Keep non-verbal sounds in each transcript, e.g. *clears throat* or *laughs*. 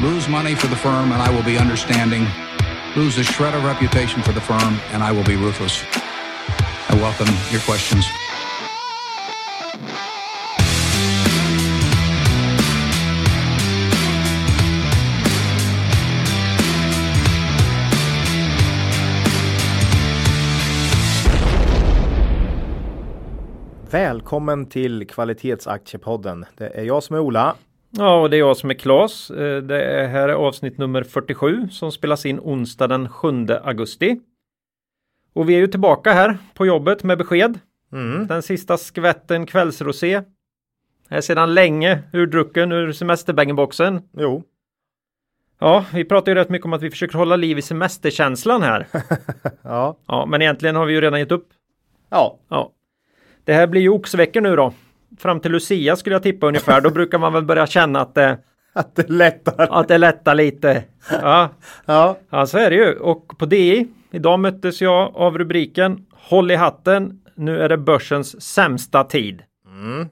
Lose money for the firm and I will be understanding. Lose a shred of reputation for the firm and I will be ruthless. I welcome your questions. Välkommen till Kvalitetsaktiepodden. Det är jag som är Ola. Ja, och det är jag som är Klas. Eh, det är här är avsnitt nummer 47 som spelas in onsdag den 7 augusti. Och vi är ju tillbaka här på jobbet med besked. Mm. Den sista skvätten kvällsrosé. Är sedan länge ur drucken ur semesterbaggenboxen. Jo, Ja, vi pratar ju rätt mycket om att vi försöker hålla liv i semesterkänslan här. *laughs* ja, Ja, men egentligen har vi ju redan gett upp. ja, Ja. Det här blir ju oxveckor nu då. Fram till Lucia skulle jag tippa ungefär. Då brukar man väl börja känna att det, *laughs* att det lättar. att det lättar lite. Ja, *laughs* Ja, Ja, så är det ju. Och på DI, idag möttes jag av rubriken Håll i hatten, nu är det börsens sämsta tid. Mm.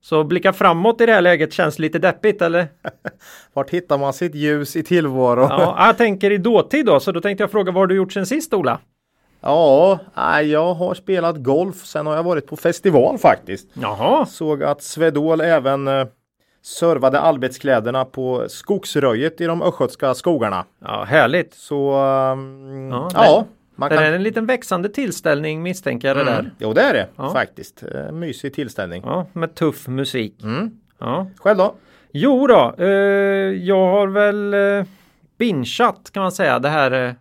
Så blicka framåt i det här läget känns lite deppigt eller? *laughs* vart hittar man sitt ljus i tillvaro? Ja, jag tänker i dåtid då, så då tänkte jag fråga vad har du gjort sen sist Ola? Ja, jag har spelat golf. Sen har jag varit på festival faktiskt. Jaha, Såg att Svedol även eh, servade arbetskläderna på skogsröjet i de östgötska skogarna. ja härligt. Så ehm, Ja, ja, man Det kan... är en liten växande tillställning misstänker jag det där. Mm. Jo, det är det Ja. faktiskt. Eh, mysig tillställning. Ja, med tuff musik. Mm. Ja. Själv då? Jo då, eh, jag har väl eh, bingeat kan man säga det här eh,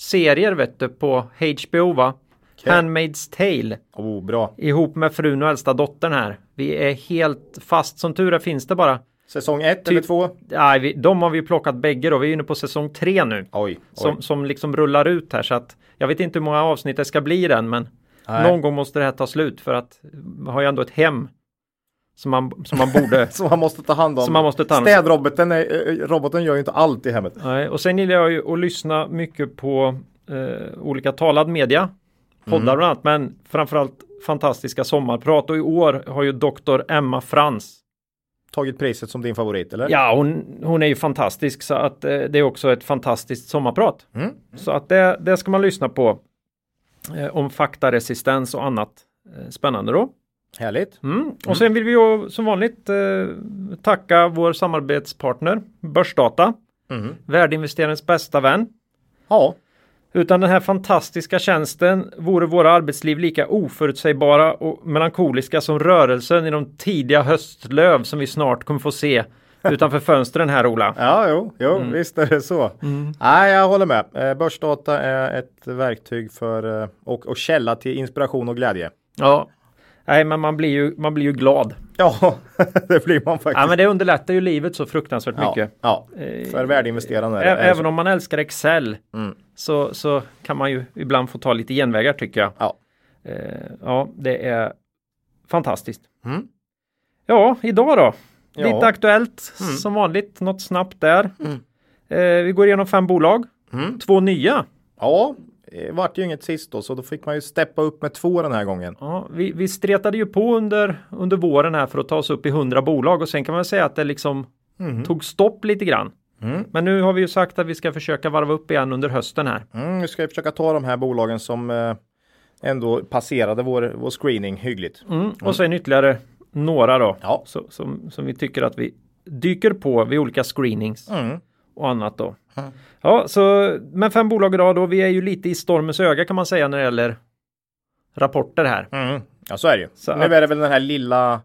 serier vet du på HBO va? Okej. Handmaid's Tale Oh, bra. ihop med frun och äldsta dottern här. Vi är helt fast, som tur är finns det bara. Säsong ett Typ- eller två? Nej, vi, de har vi plockat bägge då. Vi är inne på säsong tre nu. Oj, oj. Som, som liksom rullar ut här så att jag vet inte hur många avsnitt det ska bli den men Nej. någon gång måste det här ta slut för att vi har ju ändå ett hem som man, som man borde *laughs* Som man måste ta hand om. Som man måste ta hand om. Städroboten är, eh, roboten gör ju inte allt i hemmet. Nej, och sen gillar jag ju att lyssna mycket på eh, olika talad media. Poddar bland annat, men framförallt fantastiska sommarprat. Och i år har ju doktor Emma Frans. Tagit priset som din favorit eller? Ja, hon, hon är ju fantastisk så att eh, det är också ett fantastiskt sommarprat. Mm. Så att det, det ska man lyssna på. Eh, om faktaresistens och annat eh, spännande då. Härligt. Mm. Och sen vill vi ju som vanligt eh, tacka vår samarbetspartner Börsdata. Mm. Värdeinvesterarens bästa vän. Ja, Utan den här fantastiska tjänsten vore våra arbetsliv lika oförutsägbara och melankoliska som rörelsen i de tidiga höstlöv som vi snart kommer få se *laughs* utanför fönstren här Ola. ja jo, jo Mm. visst är det så. Nej, jag håller med. Eh, Börsdata är ett verktyg för eh, och, och källa till inspiration och glädje. Ja, nej men man blir ju, man blir ju glad. Ja, *laughs* det blir man faktiskt. Ja men det underlättar ju livet så fruktansvärt ja, mycket. ja, Eh, för värdeinvesterarna är det- Ä- Även om man älskar Excel Mm. så, så kan man ju ibland få ta lite genvägar tycker jag. Ja. Eh, ja, det är fantastiskt. Mm. Ja, idag då? Ja. Lite aktuellt Mm. som vanligt, något snabbt där. Mm. Eh, vi går igenom fem bolag, Mm. två nya. Ja, det vart ju inget sist då, så då fick man ju steppa upp med två den här gången. Ja, vi, vi stretade ju på under, under våren här för att ta oss upp i 100 bolag och sen kan man säga att det liksom Mm. tog stopp lite grann. Mm. Men nu har vi ju sagt att vi ska försöka varva upp igen under hösten här. Mm, nu ska vi försöka ta de här bolagen som eh, ändå passerade vår, vår screening hyggligt. Mm. Och sen ytterligare några då. Ja. Så, som, som vi tycker att vi dyker på vid olika screenings Mm. och annat då. Mm. Ja, så men fem bolag idag då. Vi är ju lite i stormens öga kan man säga när det gäller rapporter här. Mm. Ja, så är det ju. Så nu är det väl den här lilla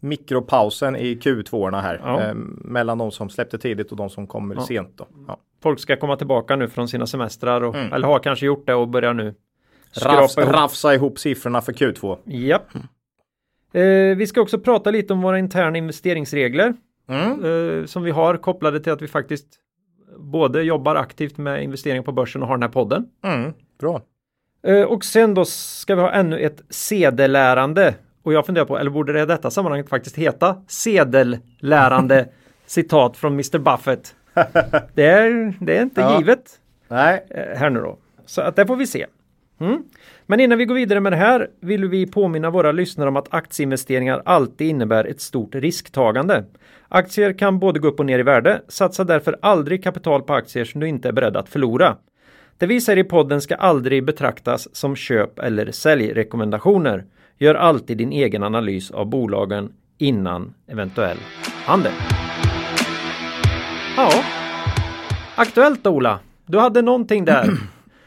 mikropausen i Q2 här. Ja. Eh, mellan de som släppte tidigt och de som kommer Ja. sent. Då. Ja. Folk ska komma tillbaka nu från sina semestrar och, Mm. eller har kanske gjort det och börjar nu Rafs, ihop. rafsa ihop siffrorna för Q2. Japp. Eh, vi ska också prata lite om våra interna investeringsregler Mm. eh, som vi har kopplade till att vi faktiskt både jobbar aktivt med investeringar på börsen och har den här podden. Mm. Bra. Eh, och sen då ska vi ha ännu ett sedelärande. Och jag funderar på, eller borde det i detta sammanhanget faktiskt heta sedellärande *laughs* citat från Mr Buffett. *laughs* Det är, det är inte Ja. givet Nej. eh, här nu då. Så att det får vi se. Mm. Men innan vi går vidare med det här vill vi påminna våra lyssnare om att aktieinvesteringar alltid innebär ett stort risktagande. Aktier kan både gå upp och ner i värde. Satsa därför aldrig kapital på aktier som du inte är beredd att förlora. Det vi säger i podden ska aldrig betraktas som köp eller säljrekommendationer. Gör alltid din egen analys av bolagen innan eventuell handel. Ja, aktuellt Ola. Du hade någonting där. *clears throat*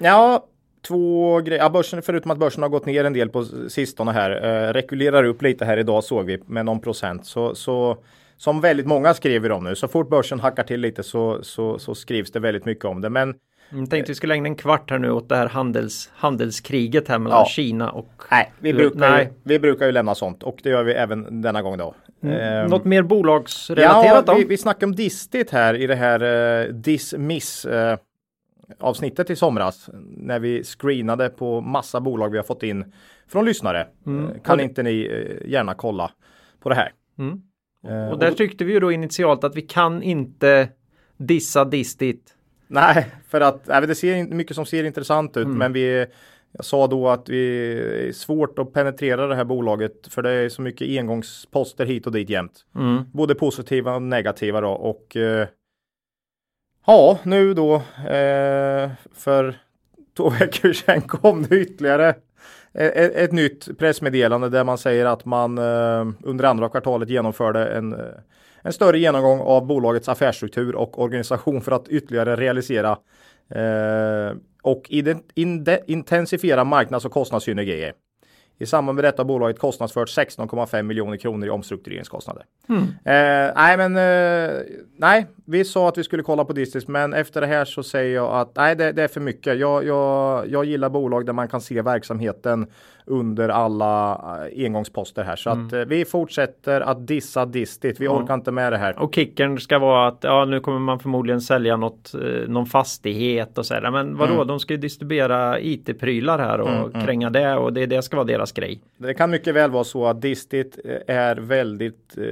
Ja, två grejer. Ja, börsen, förutom att börsen har gått ner en del på sistone här, eh, rekylerar upp lite här idag såg vi med någon procent. Så, så som väldigt många skriver om nu, så fort börsen hackar till lite så, så, så skrivs det väldigt mycket om det. Men jag tänkte vi skulle ägna en kvart här nu åt det här handels, handelskriget här mellan Ja. Kina och... nej, vi brukar, nej. Ju, vi brukar ju lämna sånt och det gör vi även denna gång då. Ehm, Något mer bolagsrelaterat ja, då? vi, vi snackade om Distit här i det här uh, Dismiss eh, avsnittet i somras när vi screenade på massa bolag vi har fått in från lyssnare. Mm. Eh, kan Och inte ni eh, gärna kolla på det här? Mm. Eh, Och där tyckte vi ju då initialt att vi kan inte dissa Distit. Nej, för att nej, det ser mycket som ser intressant Mm. ut, men vi jag sa då att vi är svårt att penetrera det här bolaget för det är så mycket engångsposter hit och dit jämt. Mm. Både positiva och negativa då och eh, ja, nu då eh, för två *laughs* veckor sedan kom det ytterligare ett, ett nytt pressmeddelande där man säger att man eh, under andra kvartalet genomförde en, eh, en större genomgång av bolagets affärsstruktur och organisation för att ytterligare realisera eh, och ident- intensifiera marknads och kostnadssynergier. I samband med detta har bolaget kostnadsfört 16,5 miljoner kronor i omstruktureringskostnader. Mm. Eh, nej, men eh, nej, vi sa att vi skulle kolla på Distis, men efter det här så säger jag att nej, det, det är för mycket. Jag, jag, jag gillar bolag där man kan se verksamheten under alla eh, engångsposter här, så att eh, vi fortsätter att dissa Distit. Vi Mm. Ja. orkar inte med det här. Och kickern ska vara att ja, nu kommer man förmodligen sälja något, eh, någon fastighet och så här. Men vadå, Mm. de ska ju distribuera IT-prylar här och kränga det och det, det ska vara deras grej. Det kan mycket väl vara så att Distit eh, är väldigt eh,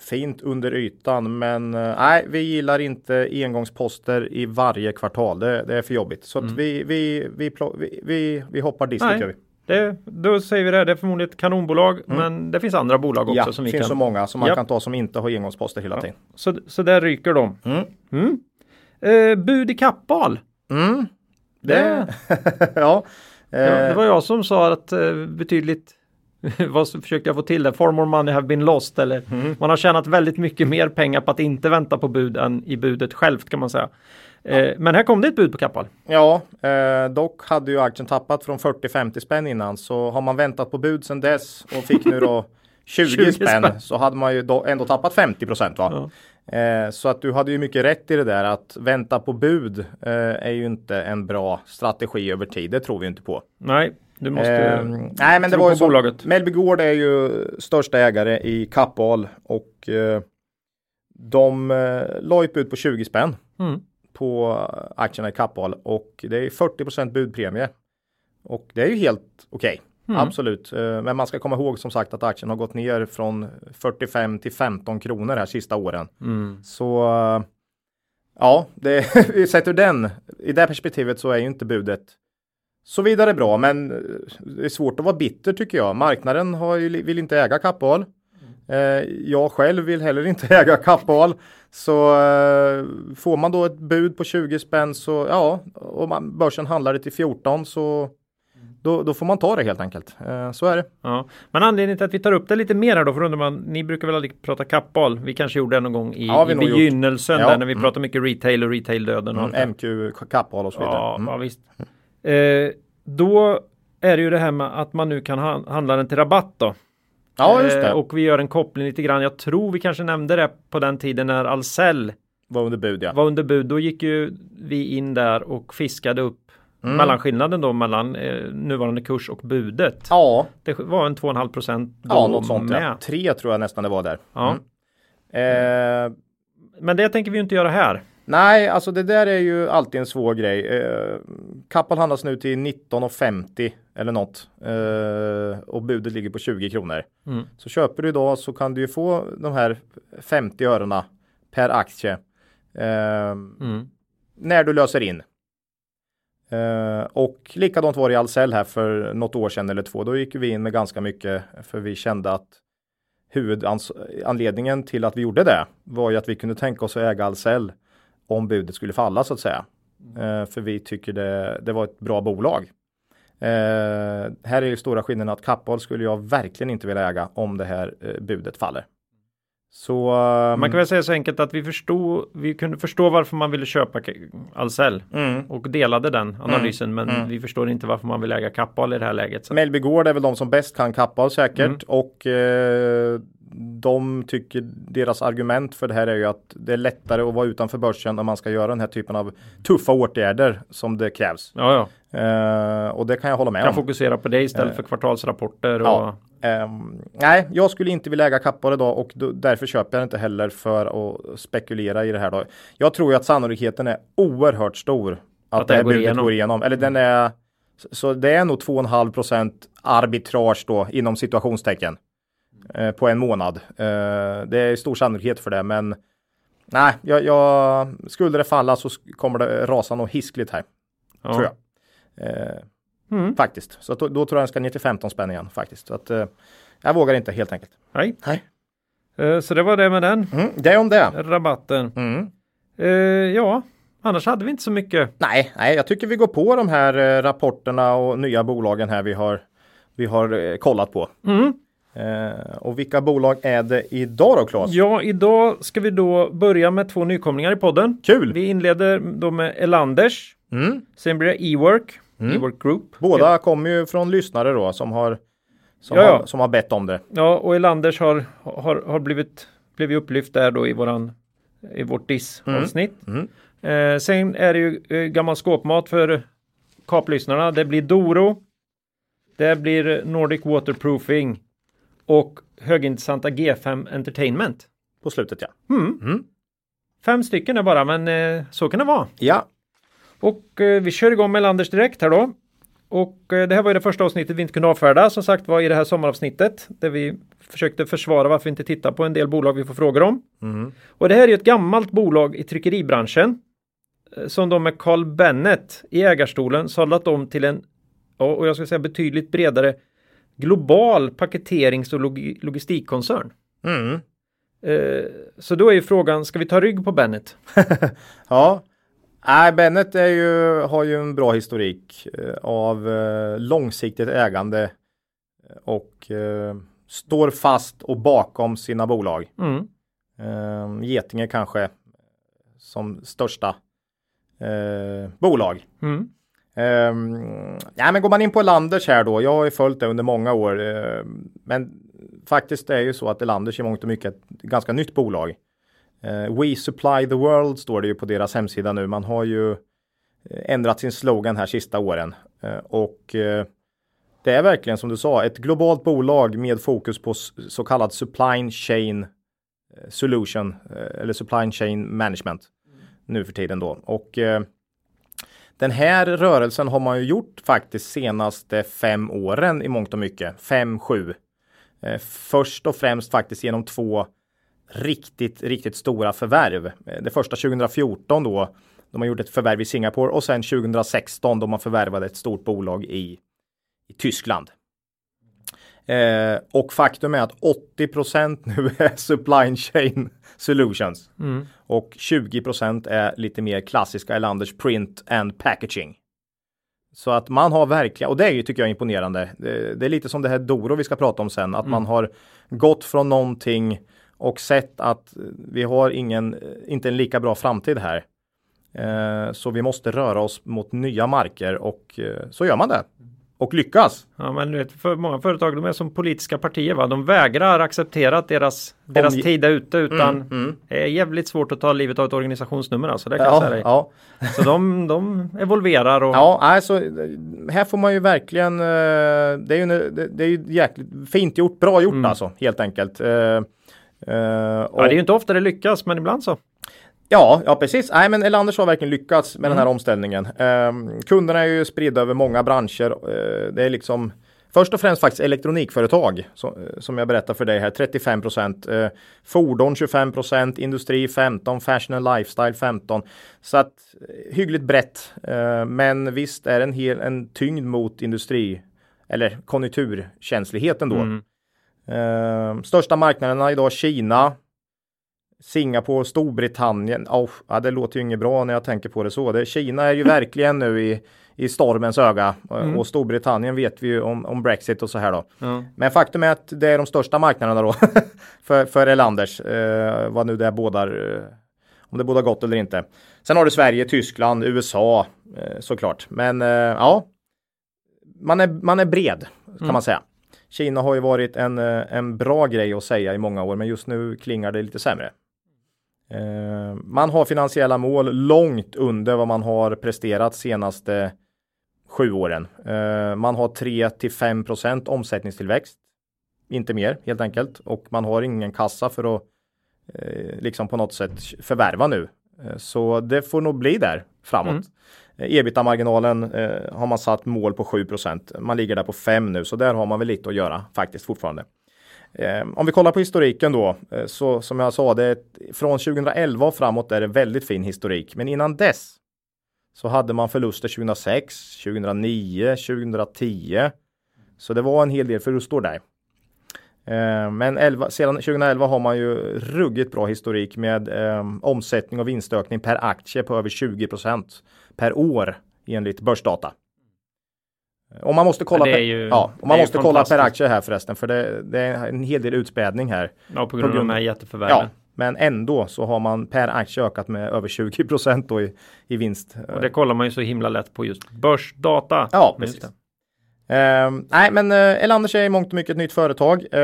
fint under ytan, men eh, nej, vi gillar inte engångsposter i varje kvartal. Det, det är för jobbigt, så att vi, vi, vi, plo- vi, vi, vi hoppar Distit. Nej. Gör vi. Det, då säger vi det, det är förmodligen ett kanonbolag men det finns andra bolag också Mm. Ja, som det vi finns kan... så många som man Ja. kan ta som inte har engångsposter hela Ja. tiden. Så, så där ryker de. Mm. Mm. Eh, bud i kappal. Mm. Det, Det- *laughs* ja. Det Eh, var jag som sa att eh, betydligt *laughs* vad försökte jag få till det? Far more money have been lost eller Mm. man har tjänat väldigt mycket mer pengar på att inte vänta på bud än i budet självt kan man säga. Eh, men här kom det ett bud på Kappahl. ja, eh, dock hade ju aktien tappat från 40-50 spänn innan, så har man väntat på bud sedan dess och fick nu då *laughs* 20, 20 spänn, spänn. så hade man ju då ändå tappat 50 procent va? Eh, så att du hade ju mycket rätt i det där att vänta på bud eh, är ju inte en bra strategi över tid. Det tror vi inte på. Nej, du måste Eh, nej, men det var ju så. bolaget. Mellby Gård är ju största ägare i Kappahl och eh, de eh, la ett bud på 20 spänn Mm. På aktierna i Kappahl och det är 40 budpremie. Och det är ju helt okej. Mm. Absolut. Eh, Men man ska komma ihåg som sagt att aktien har gått ner från 45 till 15 kronor här sista åren. Mm. Så eh, ja, det, *laughs* sett ur den, i det perspektivet så är ju inte budet så vidare bra, men eh, det är svårt att vara bitter tycker jag. Marknaden har ju, vill inte äga Kappahl. Eh, jag själv vill heller inte *laughs* äga Kappahl. Så eh, får man då ett bud på 20 spänn så ja, om börsen handlar det till 14 så då, då får man ta det helt enkelt. Eh, så är det. Ja. Men anledningen till att vi tar upp det lite mer här då, för undrar man, ni brukar väl aldrig prata Kappahl? Vi kanske gjorde det någon gång i, Ja, i begynnelsen Ja, där när vi mm. pratar mycket retail och retail-döden och här. MQ, Kappahl och så vidare. Ja, Mm. ja visst. Eh, då är det ju det här med att man nu kan ha, handla den till rabatt då. Ja, just Eh, det. och vi gör en koppling lite grann. Jag tror vi kanske nämnde det på den tiden när Ahlsell Var under bud ja. var under bud. Då gick ju vi in där och fiskade upp Mm. mellanskillnaden då mellan eh, nuvarande kurs och budet. Ja, Det var en 2,5 procent Ja, något sånt. med. Ja. Tre tror jag nästan det var där. Ja. Mm. Eh, Men det tänker vi inte göra här. Nej, alltså det där är ju alltid en svår grej. Eh, Kappahl handlas nu till 19,50 eller något. Eh, och budet ligger på 20 kronor. Mm. Så köper du idag så kan du ju få de här 50 örena per aktie. Eh, Mm. när du löser in. Eh, och likadant var det i Ahlsell här för något år sedan eller två. Då gick vi in med ganska mycket för vi kände att huvudanledningen till att vi gjorde det var ju att vi kunde tänka oss att äga Ahlsell om budet skulle falla så att säga. Eh, för vi tycker det, det var ett bra bolag. Eh, här är ju stora skillnaden att Kappahl skulle jag verkligen inte vilja äga om det här eh, budet faller. Så, um, man kan väl säga så enkelt att vi förstod, vi kunde förstå varför man ville köpa Ahlsell mm. och delade den analysen, men Mm. vi förstår inte varför man vill äga Kappahl i det här läget. Så. Mellby Gård är väl de som bäst kan Kappahl säkert Mm. och eh, de tycker deras argument för det här är ju att det är lättare att vara utanför börsen om man ska göra den här typen av tuffa åtgärder som det krävs. Ja, ja. Eh, och det kan jag hålla med Kan om. fokusera på det istället för kvartalsrapporter. Och, Ja. Ehm, nej, jag skulle inte vilja äga Kappahl idag och då, därför köper jag inte heller för att spekulera i det här. Då. Jag tror ju att sannolikheten är oerhört stor att, Att det här går budet igenom. går igenom. Eller den är så det är nog 2,5 procent arbitrage då inom situationstecken eh, på en månad. Eh, det är stor sannolikhet för det, men nej, jag, jag, skulle det falla så kommer det rasa något hiskligt här, ja. tror jag. Eh, Mm. Faktiskt, så då, då tror jag den ska ner till 15 spänn igen faktiskt. Så att, eh, jag vågar inte helt enkelt. Nej. Nej. Eh, Så det var det med den Mm, det om det. rabatten. Mm. Eh, ja, annars hade vi inte så mycket. Nej, nej, jag tycker vi går på de här rapporterna och nya bolagen här vi har, vi har kollat på. Mm. Eh, och vilka bolag är det idag då Claes? Ja, idag ska vi då börja med två nykomlingar i podden. Kul! Vi inleder då med Elanders. Mm. Sen blir det E-work, Mm. E-work Group. Båda kommer ju från lyssnare då som har, som, Ja, ja. har, som har bett om det. Ja, och Elanders har, har, har blivit, blivit upplyft där då i våran i vårt diss-avsnitt. Mm. Eh, sen är det ju eh, gammal skåpmat för kaplyssnarna. Det blir Doro. Det blir Nordic Waterproofing och högintressanta G5 Entertainment. På slutet ja. Mm. Mm. Fem stycken är bara, men eh, så kan det vara. Ja, Och eh, vi kör igång med Landers direkt här då. Och eh, det här var ju det första avsnittet vi inte kunde avfärda som sagt var i det här sommaravsnittet där vi försökte försvara varför vi inte tittar på en del bolag vi får frågor om. mm. Och det här är ju ett gammalt bolag i tryckeribranschen eh, som de med Carl Bennet i ägarstolen sadlat om till en, och jag ska säga betydligt bredare global paketerings och logi- logistikkoncern. Mm. Eh, så då är ju frågan, ska vi ta rygg på Bennet? *laughs* ja. Nej, Bennet är ju, har ju en bra historik eh, av eh, långsiktigt ägande och eh, står fast och bakom sina bolag. Mm. Eh, Getinge kanske som största bolag. Mm. Um, ja, men går man in på Landers här då, jag har ju följt det under många år, uh, men faktiskt är det ju så att Elanders i mångt och mycket ett ganska nytt bolag. Uh, We supply the world står det ju på deras hemsida nu. Man har ju eh, ändrat sin slogan här sista åren uh, och eh, det är verkligen som du sa ett globalt bolag med fokus på så kallad supply chain eh, solution eller supply chain management nu för tiden då. Och den här rörelsen har man ju gjort faktiskt senaste fem åren i mångt och mycket. Fem, sju. Eh, först och främst faktiskt genom två riktigt, riktigt stora förvärv. Eh, det första 2014 då. då man gjorde ett förvärv i Singapore och sen 2016 då man förvärvade ett stort bolag i, i Tyskland. Eh, och faktum är att 80% nu *laughs* är supply chain solutions. Mm. Och 20% är lite mer klassiska Elanders print and packaging. Så att man har verkligen, och det är ju tycker jag imponerande. Det, det är lite som det här Doro vi ska prata om sen, att man har gått från någonting och sett att vi har ingen, inte en lika bra framtid här. Eh, så vi måste röra oss mot nya marker och eh, så gör man det. Och lyckas. Ja, men du vet, för många företag de är som politiska partier. Va? De vägrar acceptera att deras, deras Omge- tid är ute utan Mm, mm. det är jävligt svårt att ta livet av ett organisationsnummer. Alltså, det kan jag Ja, säga dig. ja. Så de, de evolverar och Ja, alltså här får man ju verkligen, eh, det är ju, det, är ju jäkligt fint gjort, bra gjort alltså, helt enkelt. Eh, eh, ja, och, det är ju inte ofta det lyckas men ibland så. Ja, ja, precis. Nej, men Elanders har verkligen lyckats med den här omställningen. Eh, kunderna är ju spridda över många branscher. Eh, det är liksom Först och främst faktiskt elektronikföretag som, som jag berättar för dig här 35 procent. Eh, fordon 25 procent, industri 15, fashion and lifestyle 15. Så att eh, hyggligt brett. Eh, men visst är en hel en tyngd mot industri eller konjunkturkänsligheten då. Mm. Eh, största marknaderna idag Kina, Singapore, Storbritannien. Oh, ja, det låter ju inget bra när jag tänker på det så. Det, Kina är ju verkligen nu i, i stormens öga mm. och Storbritannien vet vi ju om, om Brexit och så här då. Mm. Men faktum är att det är de största marknaderna då *laughs* för, för Elanders. Eh, vad nu det bådar. Eh, om det bådar gott eller inte. Sen har du Sverige, Tyskland, USA eh, såklart. Men eh, ja, man är, man är bred kan mm. man säga. Kina har ju varit en, eh, en bra grej att säga i många år, men just nu klingar det lite sämre. Eh, man har finansiella mål långt under vad man har presterat senaste sju åren. Eh, man har 3 till 5 procent omsättningstillväxt. Inte mer helt enkelt och man har ingen kassa för att eh, liksom på något sätt förvärva nu. Så det får nog bli där framåt. Mm. Ebita-marginalen har man satt mål på 7% Man ligger där på 5 nu, så där har man väl lite att göra faktiskt fortfarande. Eh, om vi kollar på historiken då, eh, så som jag sa, det är, från 2011 och framåt är det väldigt fin historik. Men innan dess så hade man förluster 2006, 2009, 2010. Så det var en hel del förlustår där. Eh, men 11, sedan 2011 har man ju ruggigt bra historik med eh, omsättning och vinstökning per aktie på över 20 procent per år enligt börsdata. Och man måste kolla, per, ju, ja, och man måste kolla per aktie här förresten för det, det, är en hel del utspädning här. Ja, på grund, av de här jätteförvärven. Ja, men ändå så har man per aktie ökat med över 20 procent då i, i vinst. Och det kollar man ju så himla lätt på just börsdata. Ja, precis. Uh, nej, men uh, Elanders är i mångt och mycket ett nytt företag. Uh,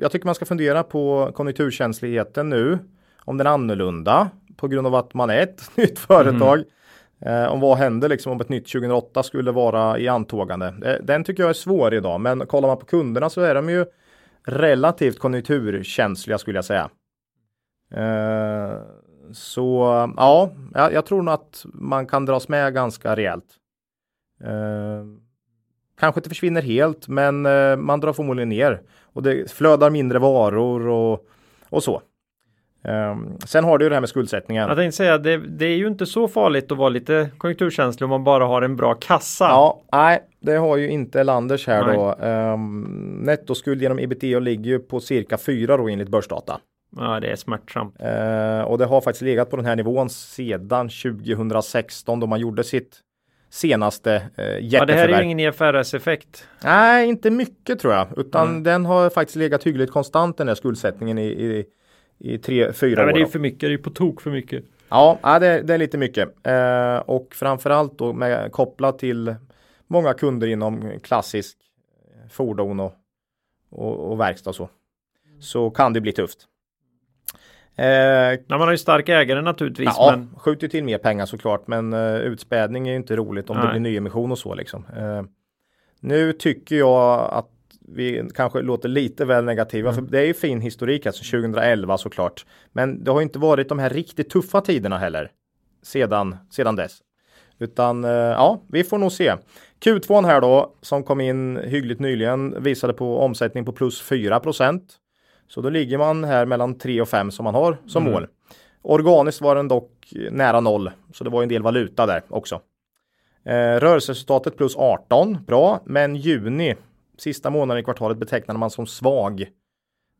jag tycker man ska fundera på konjunkturkänsligheten nu. Om den är annorlunda på grund av att man är ett *laughs* nytt företag. Mm. Eh, om vad händer liksom om ett nytt 2008 skulle vara i antågande. Eh, den tycker jag är svår idag, men kollar man på kunderna så är de ju relativt konjunkturkänsliga skulle jag säga. Eh, så ja, jag, tror nog att man kan dras med ganska rejält. Eh, kanske inte försvinner helt, men eh, man drar förmodligen ner och det flödar mindre varor och, och så. Um, sen har du det här med skuldsättningen. Jag tänkte säga det, det är ju inte så farligt att vara lite konjunkturkänslig om man bara har en bra kassa. Ja, nej, det har ju inte Landers här nej. då. Um, nettoskuld genom ebitda ligger ju på cirka 4 då enligt börsdata. Ja, det är smärtsamt. Uh, och det har faktiskt legat på den här nivån sedan 2016 då man gjorde sitt senaste eh, jätteförvärv. Ja, det här är ju ingen IFRS-effekt. Nej, inte mycket tror jag, utan mm. den har faktiskt legat hyggligt konstant den här skuldsättningen i, i i tre, fyra ja, år. det är för mycket, det är på tok för mycket. Ja, det, det är lite mycket. Eh, och framförallt då med, kopplat till många kunder inom klassisk fordon och, och, och verkstad och så. Så kan det bli tufft. Eh, ja, man har ju stark ägare naturligtvis. Ja, men... skjuter till mer pengar såklart, men uh, utspädning är inte roligt om Nej. det blir nyemission och så liksom. Uh, nu tycker jag att vi kanske låter lite väl negativa, mm. för det är ju fin historik, alltså 2011 såklart. Men det har inte varit de här riktigt tuffa tiderna heller sedan, sedan dess. Utan eh, ja, vi får nog se. Q2 här då, som kom in hyggligt nyligen, visade på omsättning på plus 4% Så då ligger man här mellan 3 och 5 som man har som mm. mål. Organiskt var den dock nära noll, så det var en del valuta där också. Eh, rörelseresultatet plus 18, bra, men juni Sista månaden i kvartalet betecknade man som svag.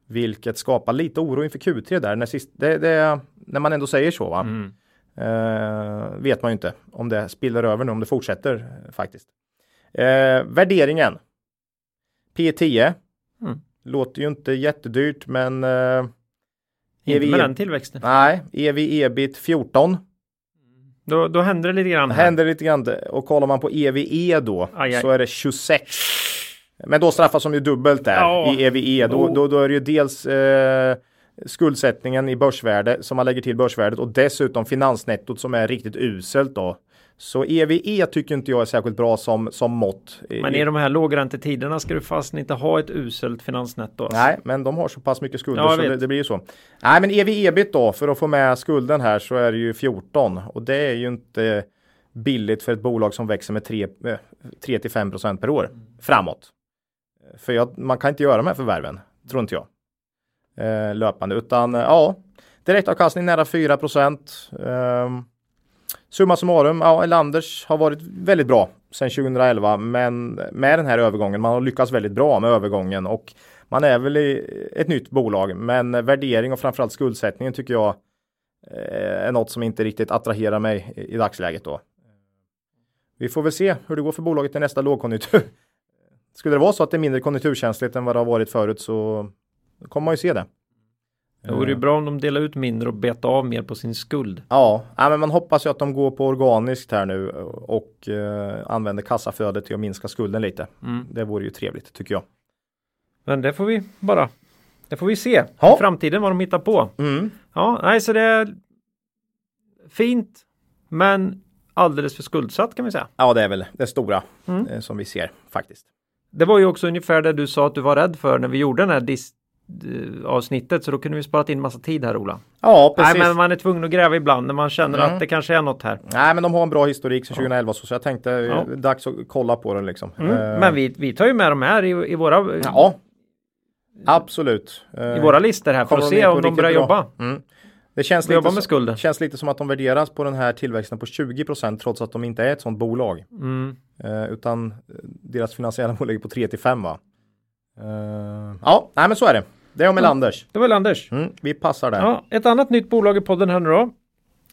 Vilket skapar lite oro inför Q3 där. När, sist, det, det, när man ändå säger så. Va? Mm. Eh, vet man ju inte om det spiller över nu, om det fortsätter faktiskt. Eh, värderingen. P10. Mm. Låter ju inte jättedyrt men eh, inte EV, med den tillväxten. Nej, EV ebit 14. Då, då händer det lite grann. Här. Händer lite grann och kollar man på EVE då aj, aj. så är det 26. Men då straffas de ju dubbelt där ja. i EVE. Då, oh. då, då är det ju dels eh, skuldsättningen i börsvärde som man lägger till börsvärdet och dessutom finansnettot som är riktigt uselt då. Så EVE tycker inte jag är särskilt bra som, som mått. Men i de här lågräntetiderna ska du fast inte ha ett uselt finansnetto. Alltså. Nej, men de har så pass mycket skulder ja, så det, det, blir ju så. Nej, men EV-ebit då för att få med skulden här så är det ju 14 och det är ju inte billigt för ett bolag som växer med 3, 3 5 per år framåt. För jag, man kan inte göra de här förvärven, tror inte jag. Eh, löpande, utan eh, ja, direktavkastning nära 4 procent. Eh, summa summarum, ja, Elanders har varit väldigt bra sedan 2011, men med den här övergången, man har lyckats väldigt bra med övergången och man är väl i ett nytt bolag, men värdering och framförallt skuldsättningen tycker jag eh, är något som inte riktigt attraherar mig i dagsläget då. Vi får väl se hur det går för bolaget i nästa lågkonjunktur. Skulle det vara så att det är mindre konjunkturkänsligt än vad det har varit förut så kommer man ju se det. Det vore ju bra om de delar ut mindre och betar av mer på sin skuld. Ja, men man hoppas ju att de går på organiskt här nu och eh, använder kassaflödet till att minska skulden lite. Mm. Det vore ju trevligt tycker jag. Men det får vi bara. Det får vi se ja. i framtiden vad de hittar på. Mm. Ja, nej, så det är fint, men alldeles för skuldsatt kan vi säga. Ja, det är väl det stora mm. eh, som vi ser faktiskt. Det var ju också ungefär det du sa att du var rädd för när vi gjorde den här dis eh, avsnittet så då kunde vi sparat in massa tid här Ola. Ja precis. Nej men man är tvungen att gräva ibland när man känner mm. att det kanske är något här. Nej men de har en bra historik sedan 2011 så jag tänkte ja. dags att kolla på den liksom. Mm. Uh. Men vi, vi tar ju med de här i, i våra Ja Absolut. I våra listor här för att se om de börjar bra. jobba. Mm. Det känns lite, med skulden. känns lite som att de värderas på den här tillväxten på 20% trots att de inte är ett sådant bolag. Mm. Eh, utan deras finansiella mål ligger på 3 till 5 va? Eh, ja, nej men så är det. Det är om Elanders. Det var Elanders. Mm, vi passar där. Ja, ett annat nytt bolag i podden här nu då.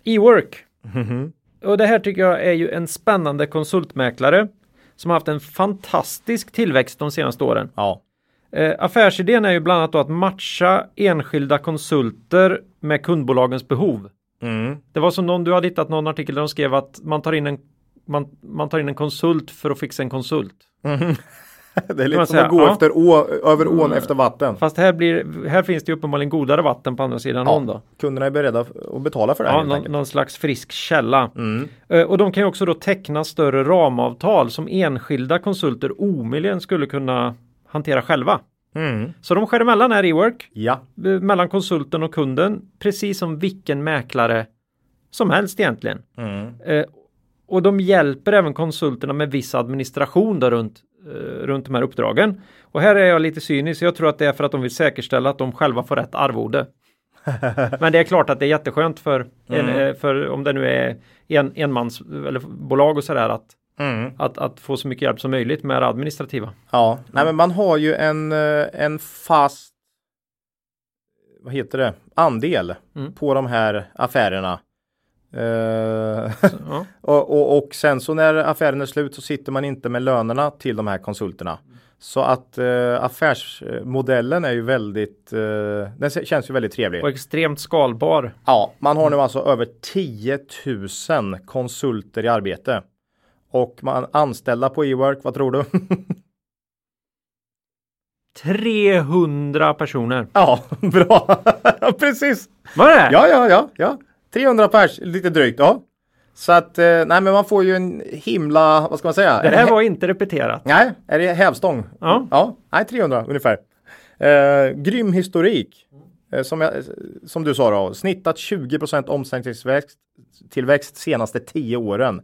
E-work. Mm -hmm. Och det här tycker jag är ju en spännande konsultmäklare som har haft en fantastisk tillväxt de senaste åren. Ja. Eh, affärsidén är ju bland annat att matcha enskilda konsulter med kundbolagens behov. Mm. Det var som någon, du hade hittat någon artikel där de skrev att man tar in en, man, man tar in en konsult för att fixa en konsult. Mm. *laughs* det är lite som säga, att gå ja. efter å, över ån mm. efter vatten. Fast här, blir, här finns det uppenbarligen godare vatten på andra sidan ja. ån då. Kunderna är beredda att betala för det. Ja, någon, någon, slags frisk källa. Mm. Uh, och de kan ju också då teckna större ramavtal som enskilda konsulter omöjligen skulle kunna hantera själva. Mm. Så de skär emellan här i work ja. mellan konsulten och kunden precis som vilken mäklare som helst egentligen. Mm. Eh, och de hjälper även konsulterna med viss administration där runt, eh, runt de här uppdragen. Och här är jag lite cynisk. Jag tror att det är för att de vill säkerställa att de själva får rätt arvode. *laughs* Men det är klart att det är jätteskönt för, mm. en, eh, för om det nu är en, enmans eller bolag och sådär att Mm. Att, att få så mycket hjälp som möjligt med det administrativa. Ja, nej men man har ju en, eh, en fast vad heter det, andel mm. på de här affärerna. Uh, ja. *laughs* och, och, och, sen så när affären är slut så sitter man inte med lönerna till de här konsulterna. Så att uh, affärsmodellen är ju väldigt, uh, den känns ju väldigt trevlig. Och extremt skalbar. Ja, man har nu alltså över 10 000 konsulter i arbete. Och man anställda på eWork, vad tror du? *laughs* 300 personer. Ja, *laughs* bra. Precis. Var det? Ja, ja, ja, ja. 300 pers, lite drygt. Ja. Så att, eh, nej men man får ju en himla, vad ska man säga? Det här var inte repeterat. Nej, är det hävstång? Ja. Ja, nej 300 ungefär. Eh, grym historik. Eh, som, jag, som du sa då, snittat 20% omsättningstillväxt tillväxt senaste 10 åren.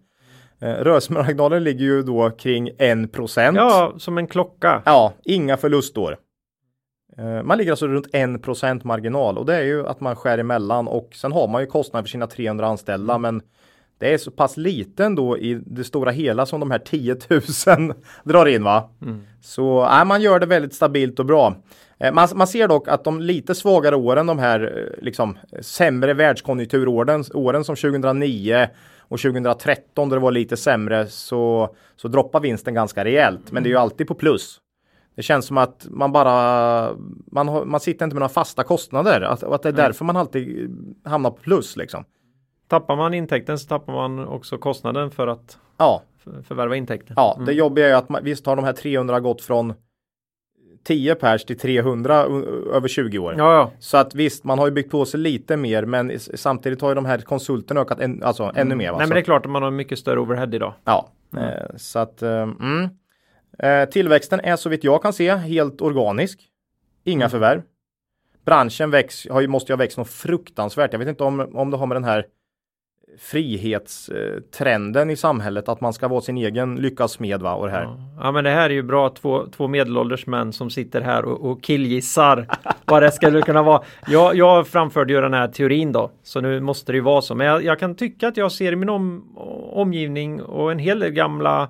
Eh, rörelsemarginalen ligger ju då kring 1%. Ja, som en klocka. Ja, inga förlustår. Eh, man ligger alltså runt 1% marginal och det är ju att man skär emellan och sen har man ju kostnader för sina 300 anställda men det är så pass liten då i det stora hela som de här 10 000 *laughs* drar in va. Mm. Så äh, man gör det väldigt stabilt och bra. Eh, man, man, ser dock att de lite svagare åren, de här liksom sämre världskonjunkturåren, åren som 2009 och 2013 då det var lite sämre så, så droppar vinsten ganska rejält. Men det är ju alltid på plus. Det känns som att man bara, man, har, man sitter inte med några fasta kostnader. Att, att det är därför man alltid hamnar på plus liksom. Tappar man intäkten så tappar man också kostnaden för att ja. förvärva intäkten. Ja, mm. det jobbiga är ju att man, visst har de här 300 gått från 10 pers till 300 över 20 år. Ja, ja. Så att visst, man har ju byggt på sig lite mer, men samtidigt har ju de här konsulterna ökat en, alltså, mm. ännu mer. Va? Nej, men det är klart att man har mycket större overhead idag. Ja, mm. eh, så att eh, mm. Eh, tillväxten är så vitt jag kan se helt organisk. Inga mm. förvärv. Branschen väx, har ju, måste ju ha växt något fruktansvärt. Jag vet inte om, om det har med den här frihetstrenden i samhället att man ska vara sin egen lyckas smed va och det här. Ja. men det här är ju bra två, två medelålders män som sitter här och, och killgissar vad det skulle kunna vara. Jag, jag framförde ju den här teorin då så nu måste det ju vara så men jag, jag kan tycka att jag ser i min om, omgivning och en hel del gamla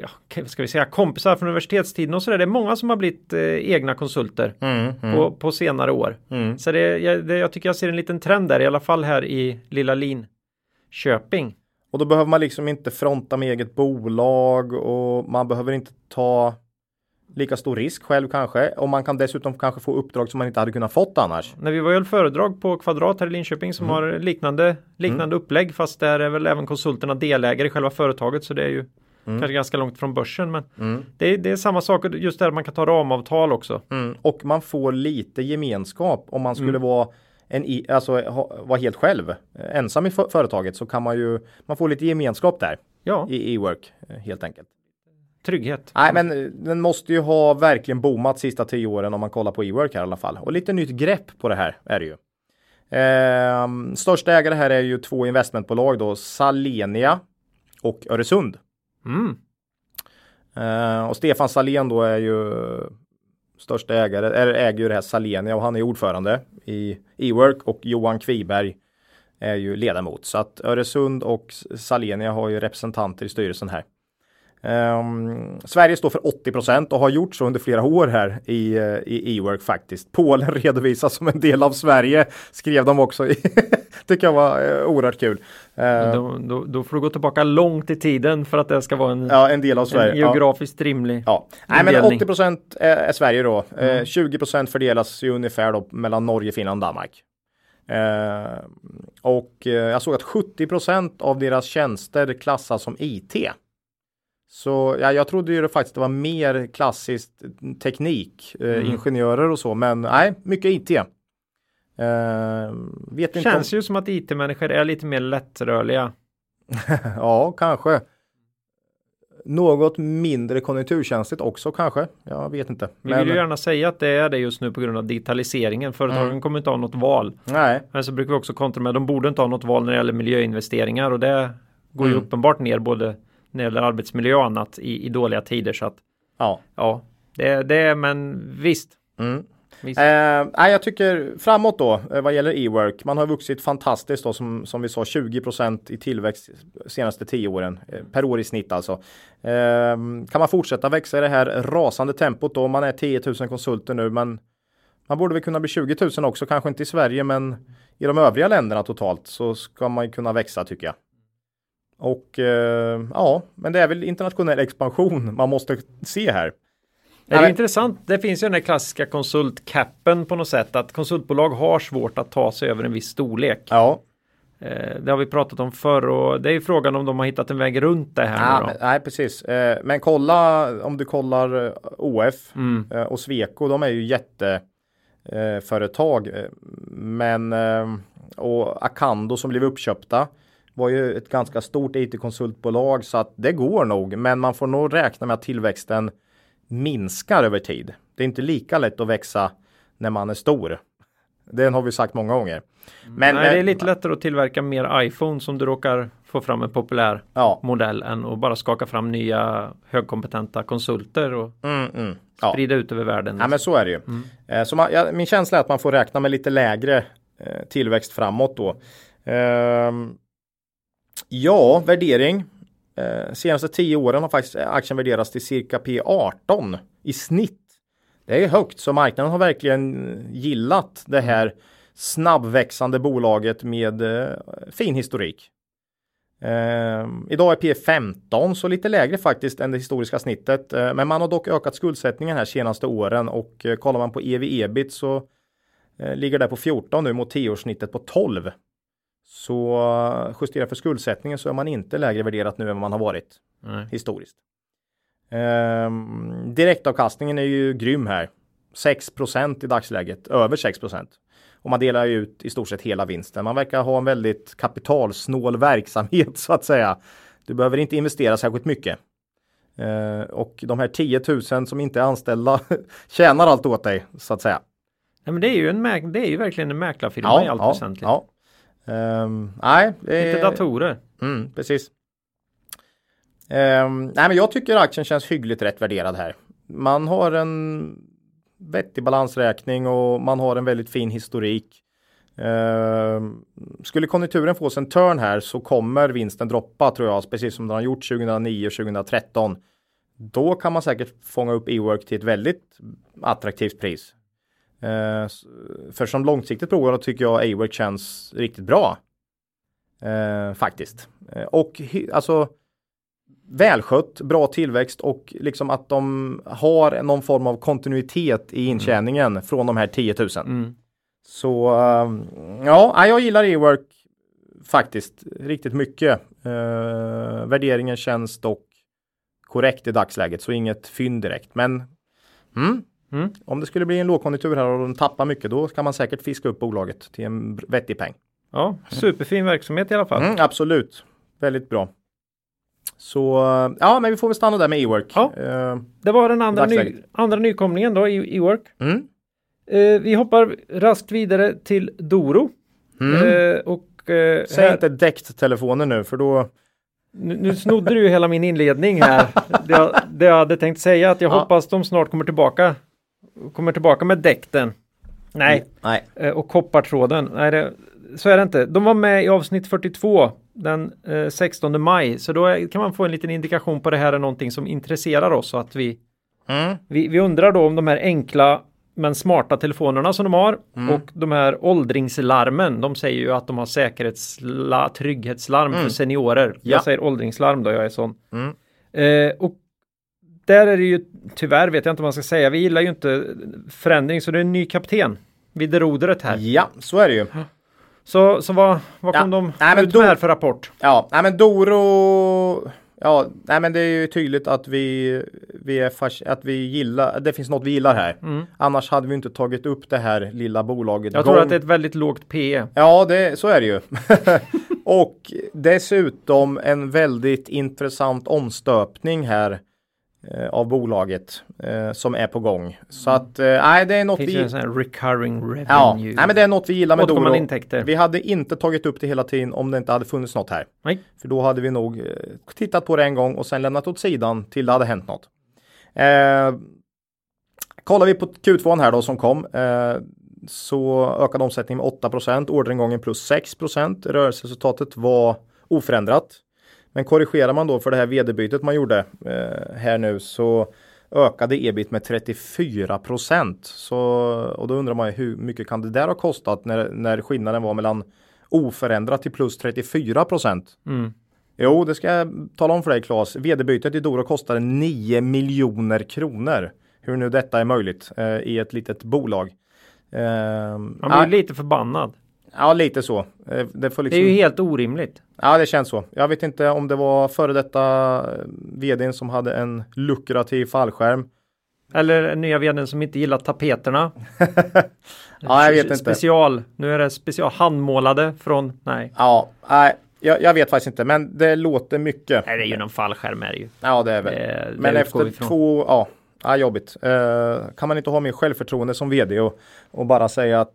ja, ska vi säga kompisar från universitetstiden och så där. Det är många som har blivit eh, egna konsulter Mm, mm, på, på senare år. mm. Så det, jag, det, jag tycker jag ser en liten trend där i alla fall här i lilla Linköping. Och då behöver man liksom inte fronta med eget bolag och man behöver inte ta lika stor risk själv kanske. Och man kan dessutom kanske få uppdrag som man inte hade kunnat fått annars. När vi var ju föredrag på Kvadrat här i Linköping som Mm. har liknande, liknande upplägg fast där är väl även konsulterna delägare i själva företaget så det är ju kanske ganska långt från börsen men Mm. det, är, det är samma sak just där man kan ta ramavtal också. Mm. Och man får lite gemenskap om man skulle vara en i, alltså ha, vara helt själv eh, ensam i för, företaget så kan man ju man får lite gemenskap där Ja, i e-work eh, helt enkelt. trygghet. Nej, men eh, den måste ju ha verkligen boomat sista tio åren om man kollar på e-work här i alla fall. Och lite nytt grepp på det här är det ju. Ehm, största ägare här är ju två investmentbolag då, Salenia och Öresund. Mm. Eh, och Stefan Salén då är ju största ägare, eller äger ju det här Salenia och han är ordförande i e-work och Johan Kviberg är ju ledamot. Så att Öresund och Salenia har ju representanter i styrelsen här. Ehm, Sverige står för 80% och har gjort så under flera år här i, eh, i e-work faktiskt. Polen *laughs* redovisas som en del av Sverige skrev de också. *laughs* Tycker jag var uh, oerhört kul. Ehm, Då, då, då får du gå tillbaka långt i tiden för att det ska vara en, ja, en del av Sverige. en ja. geografiskt rimlig. Ja, nej men indelning. 80 är, är Sverige då. Eh, 20% fördelas ju ungefär då mellan Norge, Finland och Danmark. Eh, och eh, jag såg att 70% av deras tjänster klassas som IT. Så ja, jag trodde ju det faktiskt det var mer klassiskt teknik, eh, ingenjörer och så, men nej, mycket IT. Eh, vet inte Känns ju som att IT-människor är lite mer lättrörliga. om, *laughs* Ja, kanske. Något mindre konjunkturkänsligt också kanske. Jag vet inte. Vi vill ju gärna säga att det är det just nu på grund av digitaliseringen. Företagen Mm. kommer inte ha något val. nej, Men så brukar vi också kontra med att de borde inte ha något val när det gäller miljöinvesteringar och det går ju Mm. uppenbart ner både när det gäller arbetsmiljö och annat i, i dåliga tider så att ja. ja, det, det är men visst. Mm. visst. Eh, jag tycker framåt då eh, vad gäller e-work. Man har vuxit fantastiskt då som, som vi sa 20% i tillväxt senaste 10 åren eh, per år i snitt alltså. Eh, kan man fortsätta växa i det här rasande tempot då? Man är 10 000 konsulter nu, men man borde väl kunna bli 20 000 också, kanske inte i Sverige, men i de övriga länderna totalt så ska man ju kunna växa tycker jag. Och eh, ja, men det är väl internationell expansion man måste se här. det är nej. intressant. Det finns ju den där klassiska konsultcappen på något sätt att konsultbolag har svårt att ta sig över en viss storlek. Ja, Eh, det har vi pratat om förr och det är ju frågan om de har hittat en väg runt det här Ja, men, nej, precis. Eh, men kolla om du kollar eh, OF Mm. och Sweco, de är ju jätteföretag. Företag. Men och Acando som blev uppköpta var ju ett ganska stort IT-konsultbolag så att det går nog. Men man får nog räkna med att tillväxten minskar över tid. Det är inte lika lätt att växa när man är stor. Den har vi sagt många gånger. Men, Nej, det är men- lite lättare att tillverka mer iPhone som du råkar få fram en populär Ja. modell än att bara skaka fram nya högkompetenta konsulter och Mm, mm, ja. sprida ut över världen. Ja men så är det ju. Eh, Så man, ja, min känsla är att man får räkna med lite lägre eh, tillväxt framåt då. Ehm, ja, värdering. Eh, senaste tio åren har faktiskt aktien värderats till cirka P18 i snitt. Det är högt så marknaden har verkligen gillat det här snabbväxande bolaget med eh, fin historik. Eh, idag är P 15 så lite lägre faktiskt än det historiska snittet. Eh, men man har dock ökat skuldsättningen här senaste åren och eh, kollar man på EV ebit så eh, ligger det på 14 nu mot 10-årssnittet på 12. Så eh, justerat för skuldsättningen så är man inte lägre värderat nu än vad man har varit Nej. historiskt. Ehm, direktavkastningen är ju grym här. 6% i dagsläget, över 6 Och man delar ju ut i stort sett hela vinsten. Man verkar ha en väldigt kapitalsnål verksamhet *laughs* så att säga. Du behöver inte investera särskilt mycket. Eh, och de här 10 000 som inte är anställda *laughs* tjänar allt åt dig så att säga. Nej, men det är ju en det är ju verkligen en mäklarfirma i allt väsentligt. ja. Um, nej, det Lite datorer. Mm, precis. Um, nej, men jag tycker aktien känns hyggligt rätt värderad här. Man har en vettig balansräkning och man har en väldigt fin historik. Uh, skulle konjunkturen få sig en turn här så kommer vinsten droppa tror jag, precis som den har gjort 2009 och 2013. Då kan man säkert fånga upp e-work till ett väldigt attraktivt pris. Uh, för som långsiktigt provare tycker jag e-work känns riktigt bra. Uh, faktiskt. och alltså välskött, bra tillväxt och liksom att de har någon form av kontinuitet i intjäningen mm. från de här 10 000. Mm. Så um, ja, jag gillar e-work faktiskt riktigt mycket. Uh, värderingen känns dock korrekt i dagsläget, så inget fynd direkt. Men mm, mm. om det skulle bli en lågkonjunktur här och de tappar mycket, då kan man säkert fiska upp bolaget till en vettig peng. Ja, superfin verksamhet i alla fall. Mm, absolut, väldigt bra. Så ja, men vi får väl stanna där med e-work. Ja, uh, det var den andra, ny, andra nykomlingen då i e-work. Mm. Uh, vi hoppar raskt vidare till Doro. Mm. Uh, och, Säg här... inte däckt-telefoner nu för då nu, nu snodde du ju hela min inledning här. det, jag, det jag hade tänkt säga att jag ja. hoppas de snart kommer tillbaka. Kommer tillbaka med däkten. Nej. Nej. Och koppartråden. Nej, det, så är det inte. De var med i avsnitt 42 den eh, 16 maj. Så då kan man få en liten indikation på det här är någonting som intresserar oss. Och att vi, mm. vi, vi undrar då om de här enkla men smarta telefonerna som de har mm. och de här åldringslarmen. De säger ju att de har säkerhetsla trygghetslarm mm. för seniorer. Ja. Jag säger åldringslarm då, jag är sån. Mm. Eh, och där är det ju tyvärr vet jag inte vad man ska säga. Vi gillar ju inte förändring så det är en ny kapten vid rodret här. Ja, så är det ju. Så, så vad, vad kom ja. de nej, ut med här för rapport? Ja, nej men Doro Ja, nej men det är ju tydligt att vi, vi är att vi gillar, det finns något vi gillar här. Mm. Annars hade vi inte tagit upp det här lilla bolaget. Jag gång. tror att det är ett väldigt lågt PE. Ja, det, så är det ju. *laughs* och dessutom en väldigt intressant omstöpning här av bolaget eh, som är på gång. Så att eh, nej, det är något Finns vi... En recurring revenue. Ja, nej, men det är något vi gillar med Doro. Intäkter. Vi hade inte tagit upp det hela tiden om det inte hade funnits något här. Nej. För då hade vi nog eh, tittat på det en gång och sen lämnat åt sidan till det hade hänt något. Eh, kollar vi på Q2 här då som kom eh, så ökade omsättningen med 8% orderingången plus 6% Rörelseresultatet var oförändrat. Men korrigerar man då för det här vd-bytet man gjorde eh, här nu så ökade ebit med 34 procent. och då undrar man ju hur mycket kan det där ha kostat när, när skillnaden var mellan oförändrat till plus 34 procent. Mm. Jo, det ska jag tala om för dig Claes. Vd-bytet i Doro kostade 9 miljoner kronor. Hur nu detta är möjligt eh, i ett litet bolag. Eh, Man blir äh, lite förbannad. Ja, lite så. Eh, det, liksom... det, är ju helt orimligt. Ja, det känns så. Jag vet inte om det var före detta eh, vdn som hade en lukrativ fallskärm. Eller nya vdn som inte gillar tapeterna. *laughs* ja, jag vet inte. Special. Nu är det special handmålade från, nej. Ja, nej. Jag, jag, vet faktiskt inte, men det låter mycket. Nej, det är ju någon fallskärm är det ju. Ja, det är väl. Det, men efter två, ja, ja jobbigt. Uh, kan man inte ha mer självförtroende som vd och, och bara säga att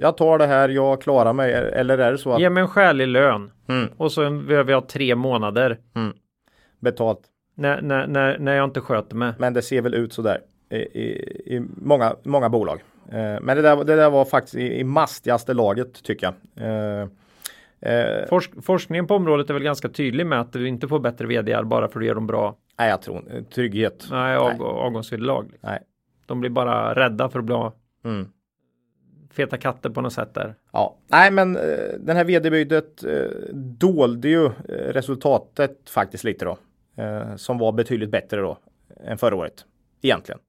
jag tar det här, jag klarar mig. Eller är det så att... Ge mig en skälig lön. Mm. Och så behöver jag tre månader. Mm. Betalt. När, när, när, när jag inte sköter mig. Men det ser väl ut sådär i, i, i många, många bolag. Eh, men det där, det där var faktiskt i, i mastigaste laget tycker jag. Eh, eh, Forsk, forskningen på området är väl ganska tydlig med att du inte får bättre vd bara för att du ger dem bra. Nej, jag tror trygghet. Nej, av, avgångsvederlag. Nej. De blir bara rädda för att bli. Mm feta katter på något sätt där. Ja, nej men eh, den här vd-bytet eh, dolde ju eh, resultatet faktiskt lite då. Som var betydligt bättre då än förra året egentligen.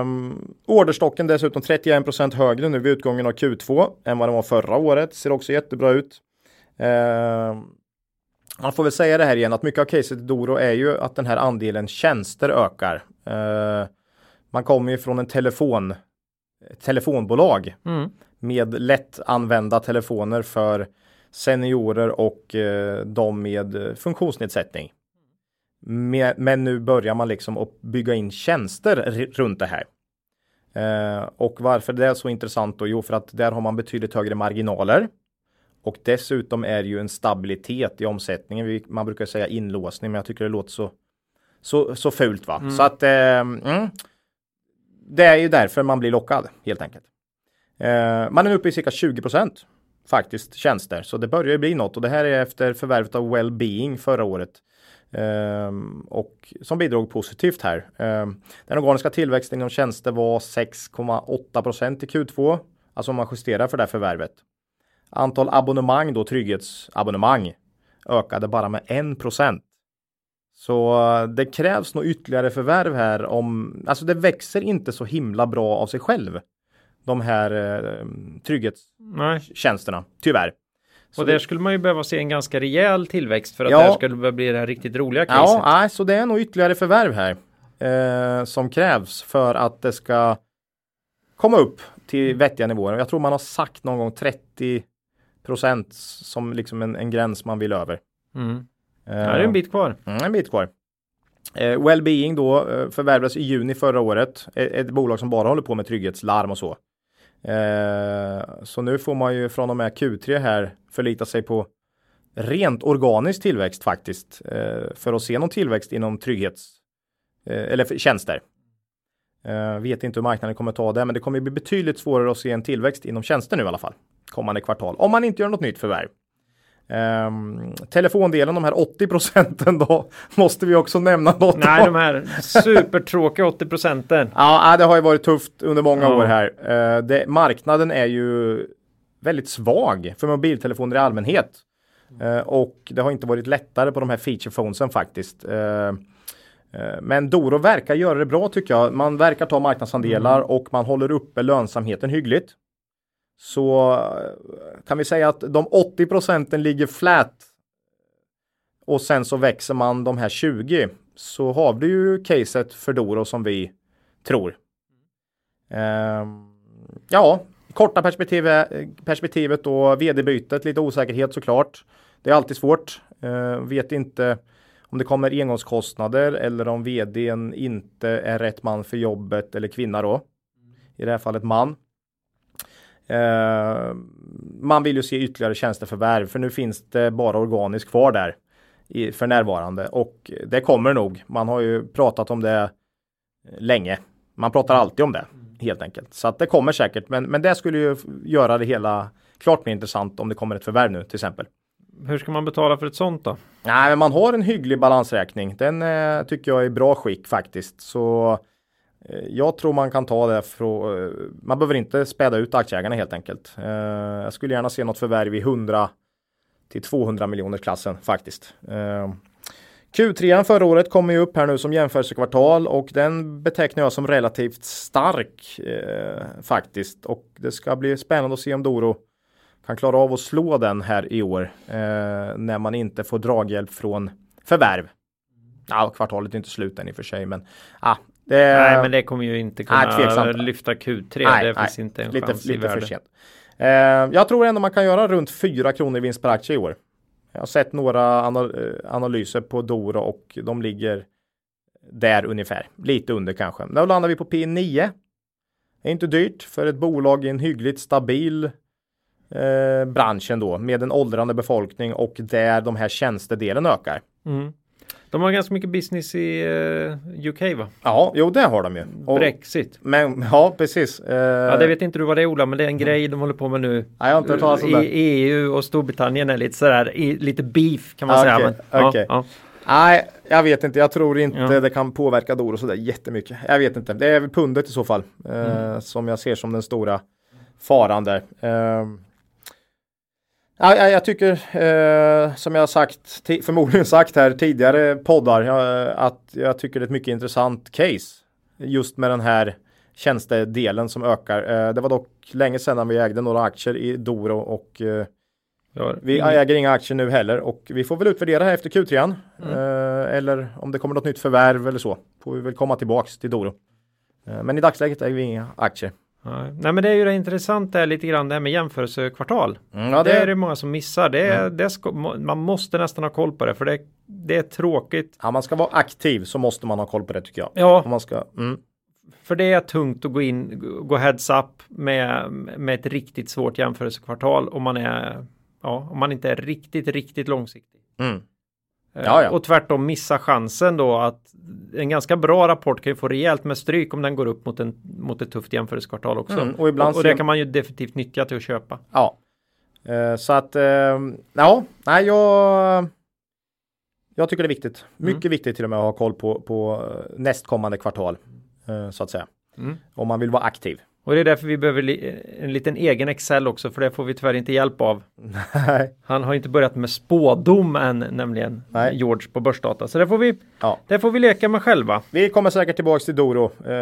Um, orderstocken dessutom 31% högre nu vid utgången av Q2 än vad den var förra året. Ser också jättebra ut. Um, man får väl säga det här igen att mycket av caset i Doro är ju att den här andelen tjänster ökar. Uh, man kommer ju från en telefon telefonbolag mm. med lättanvända telefoner för seniorer och eh, de med funktionsnedsättning. men nu börjar man liksom att bygga in tjänster runt det här. Eh, och varför det är så intressant då? Jo, för att där har man betydligt högre marginaler. Och dessutom är det ju en stabilitet i omsättningen. Man brukar säga inlåsning, men jag tycker det låter så, så, så fult. Va? Mm. Så att eh, mm, det är ju därför man blir lockad helt enkelt. Eh, man är uppe i cirka 20 procent faktiskt tjänster, så det börjar ju bli något och det här är efter förvärvet av Wellbeing förra året. Um, och som bidrog positivt här. Um, den organiska tillväxten inom tjänster var 6,8 procent i Q2, alltså om man justerar för det här förvärvet. Antal abonnemang då, trygghetsabonnemang, ökade bara med 1 procent. Så uh, det krävs nog ytterligare förvärv här om, alltså det växer inte så himla bra av sig själv. De här uh, trygghetstjänsterna, tyvärr. Så och där skulle man ju behöva se en ganska rejäl tillväxt för att ja, det här skulle bli det här riktigt roliga caset. Ja, nej, så det är nog ytterligare förvärv här eh, som krävs för att det ska komma upp till vettiga nivåer. Jag tror man har sagt någon gång 30 procent som liksom en, en, gräns man vill över. Mm. Eh, det är en bit kvar. Mm, en bit kvar. Eh, Wellbeing då eh, förvärvades i juni förra året. Ett, ett bolag som bara håller på med trygghetslarm och så. Eh, så nu får man ju från och med Q3 här förlita sig på rent organisk tillväxt faktiskt eh, för att se någon tillväxt inom trygghets eh, eller tjänster. Vet inte hur marknaden kommer ta det, men det kommer bli betydligt svårare att se en tillväxt inom tjänster nu i alla fall kommande kvartal om man inte gör något nytt förvärv. Um, telefondelen, de här 80 procenten då, *laughs* måste vi också nämna något Nej, de här supertråkiga 80 procenten. ja, det har ju varit tufft under många ja. år här. Uh, det, marknaden är ju väldigt svag för mobiltelefoner i allmänhet. Uh, och det har inte varit lättare på de här feature phonesen faktiskt. Uh, men Doro verkar göra det bra tycker jag. Man verkar ta marknadsandelar mm. och man håller uppe lönsamheten hyggligt så eh, kan vi säga att de 80 procenten ligger flat och sen så växer man de här 20 så har du ju caset för Doro som vi tror. Um, ja, korta perspektivet, perspektivet då vd-bytet, lite osäkerhet såklart. Det är alltid svårt. Uh, vet inte om det kommer engångskostnader eller om vdn inte är rätt man för jobbet eller kvinna då. I det här fallet man. Eh, man vill ju se ytterligare tjänsteförvärv för nu finns det bara organiskt kvar där i, för närvarande och det kommer nog. Man har ju pratat om det länge. Man pratar alltid om det helt enkelt. Så att det kommer säkert. Men, men det skulle ju göra det hela klart mer intressant om det kommer ett förvärv nu till exempel. Hur ska man betala för ett sånt då? Nej, men man har en hygglig balansräkning. Den eh, tycker jag är i bra skick faktiskt. Så Eh, jag tror man kan ta det från, eh, man behöver inte späda ut aktieägarna helt enkelt. Eh, jag skulle gärna se något förvärv i 100 till 200 miljoner klassen faktiskt. Q3 förra året kommer ju upp här nu som jämförelsekvartal och den betecknar jag som relativt stark eh, faktiskt. Och det ska bli spännande att se om Doro kan klara av att slå den här i år eh, när man inte får draghjälp från förvärv. Ja, kvartalet är inte slut än i och för sig, men ah, det, nej, men det kommer ju inte kunna nej, lyfta Q3. Nej, det finns inte en lite, chans lite för sent. Eh, jag tror ändå man kan göra runt 4 kronor i vinst per aktie i år. Jag har sett några eh, analyser på Doro och de ligger där ungefär. Lite under kanske. Då landar vi på P9. Det är inte dyrt för ett bolag i en hyggligt stabil eh, bransch ändå med en åldrande befolkning och där de här tjänstedelen ökar. Mm. De har ganska mycket business i eh, UK va? Ja, jo det har de ju. Och, Brexit. Men, ja, precis. Uh, ja, det vet inte du vad det är Ola, men det är en grej de håller på med nu. Nej, jag har inte hört talas om det. I EU och Storbritannien är lite sådär, i, lite beef kan man ah, säga. Men, okay. ja, ja. Nej, jag vet inte. Jag tror inte ja. det kan påverka Doro sådär jättemycket. Jag vet inte. Det är väl pundet i så fall. Uh, mm. Som jag ser som den stora faran där. Ja, jag tycker, eh, som jag sagt, förmodligen sagt här tidigare poddar, jag, att jag tycker det är ett mycket intressant case. Just med den här tjänstedelen som ökar. Eh, det var dock länge sedan vi ägde några aktier i Doro och eh, ja, vi mm. äger inga aktier nu heller och vi får väl utvärdera här efter Q3. Mm. Eh, eller om det kommer något nytt förvärv eller så. Får vi väl komma tillbaks till Doro. Eh, men i dagsläget äger vi inga aktier. Nej men det är ju det intressanta lite grann det här med jämförelsekvartal. Mm, ja, det... det är det många som missar. Det, mm. det ska, man måste nästan ha koll på det för det, det är tråkigt. Ja man ska vara aktiv så måste man ha koll på det tycker jag. Ja. man ska, mm. För det är tungt att gå in, gå heads up med, med ett riktigt svårt jämförelsekvartal om man är ja, om man inte är riktigt, riktigt långsiktig. Mm. Eh, Ja, ja. Och tvärtom missa chansen då att en ganska bra rapport kan ju få rejält med stryk om den går upp mot, en, mot ett tufft jämförelsekvartal också. Mm, och ibland och, och det kan man ju definitivt nyttja till att köpa. Ja. Eh, så att, eh, ja, nej jag jag tycker det är viktigt. Mycket viktigt till och med att ha koll på, på eh, nästkommande kvartal. eh, Så att säga. Mm. Om man vill vara aktiv. Och det är därför vi behöver li- en liten egen Excel också för det får vi tyvärr inte hjälp av. Nej. Han har inte börjat med spådom än nämligen Nej. George på börsdata. Så det får vi, Ja. det får vi leka med själva. Vi kommer säkert tillbaks till Doro. eh,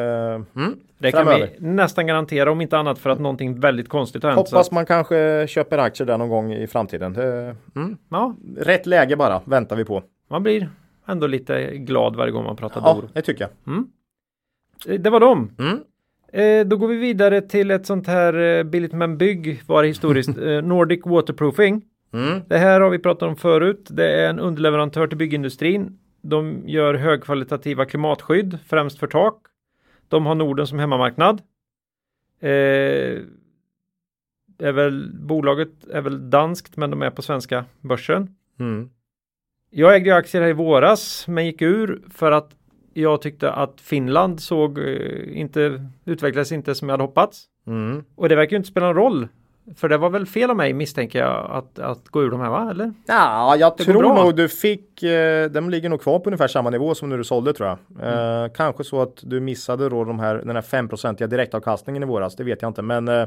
mm, Det kan framöver. vi nästan garantera om inte annat för att någonting väldigt konstigt har hänt. Hoppas man kanske köper aktier där någon gång i framtiden. Det, mm, ja, rätt läge bara, väntar vi på. man blir ändå lite glad varje gång man pratar Ja, Doro. det tycker jag. Eh, Det var dem. Eh, då går vi vidare till ett sånt här eh, billigt men bygg var det historiskt. *laughs* eh, Nordic Waterproofing. Mm. Det här har vi pratat om förut. Det är en underleverantör till byggindustrin. De gör högkvalitativa klimatskydd, främst för tak. De har Norden som hemmamarknad. Eh, är väl, bolaget är väl danskt men de är på svenska börsen. Mm. Jag ägde aktier här i våras men gick ur för att jag tyckte att Finland såg eh, inte utvecklades inte som jag hade hoppats. Mm. Och det verkar ju inte spela någon roll. För det var väl fel av mig misstänker jag att, att gå ur de här va? Eller? Ja, jag Det tror nog du fick, eh, de ligger nog kvar på ungefär samma nivå som när du sålde tror jag. Mm. Eh, kanske så att du missade då de här, den här 5-procentiga direktavkastningen i våras, det vet jag inte. Men eh,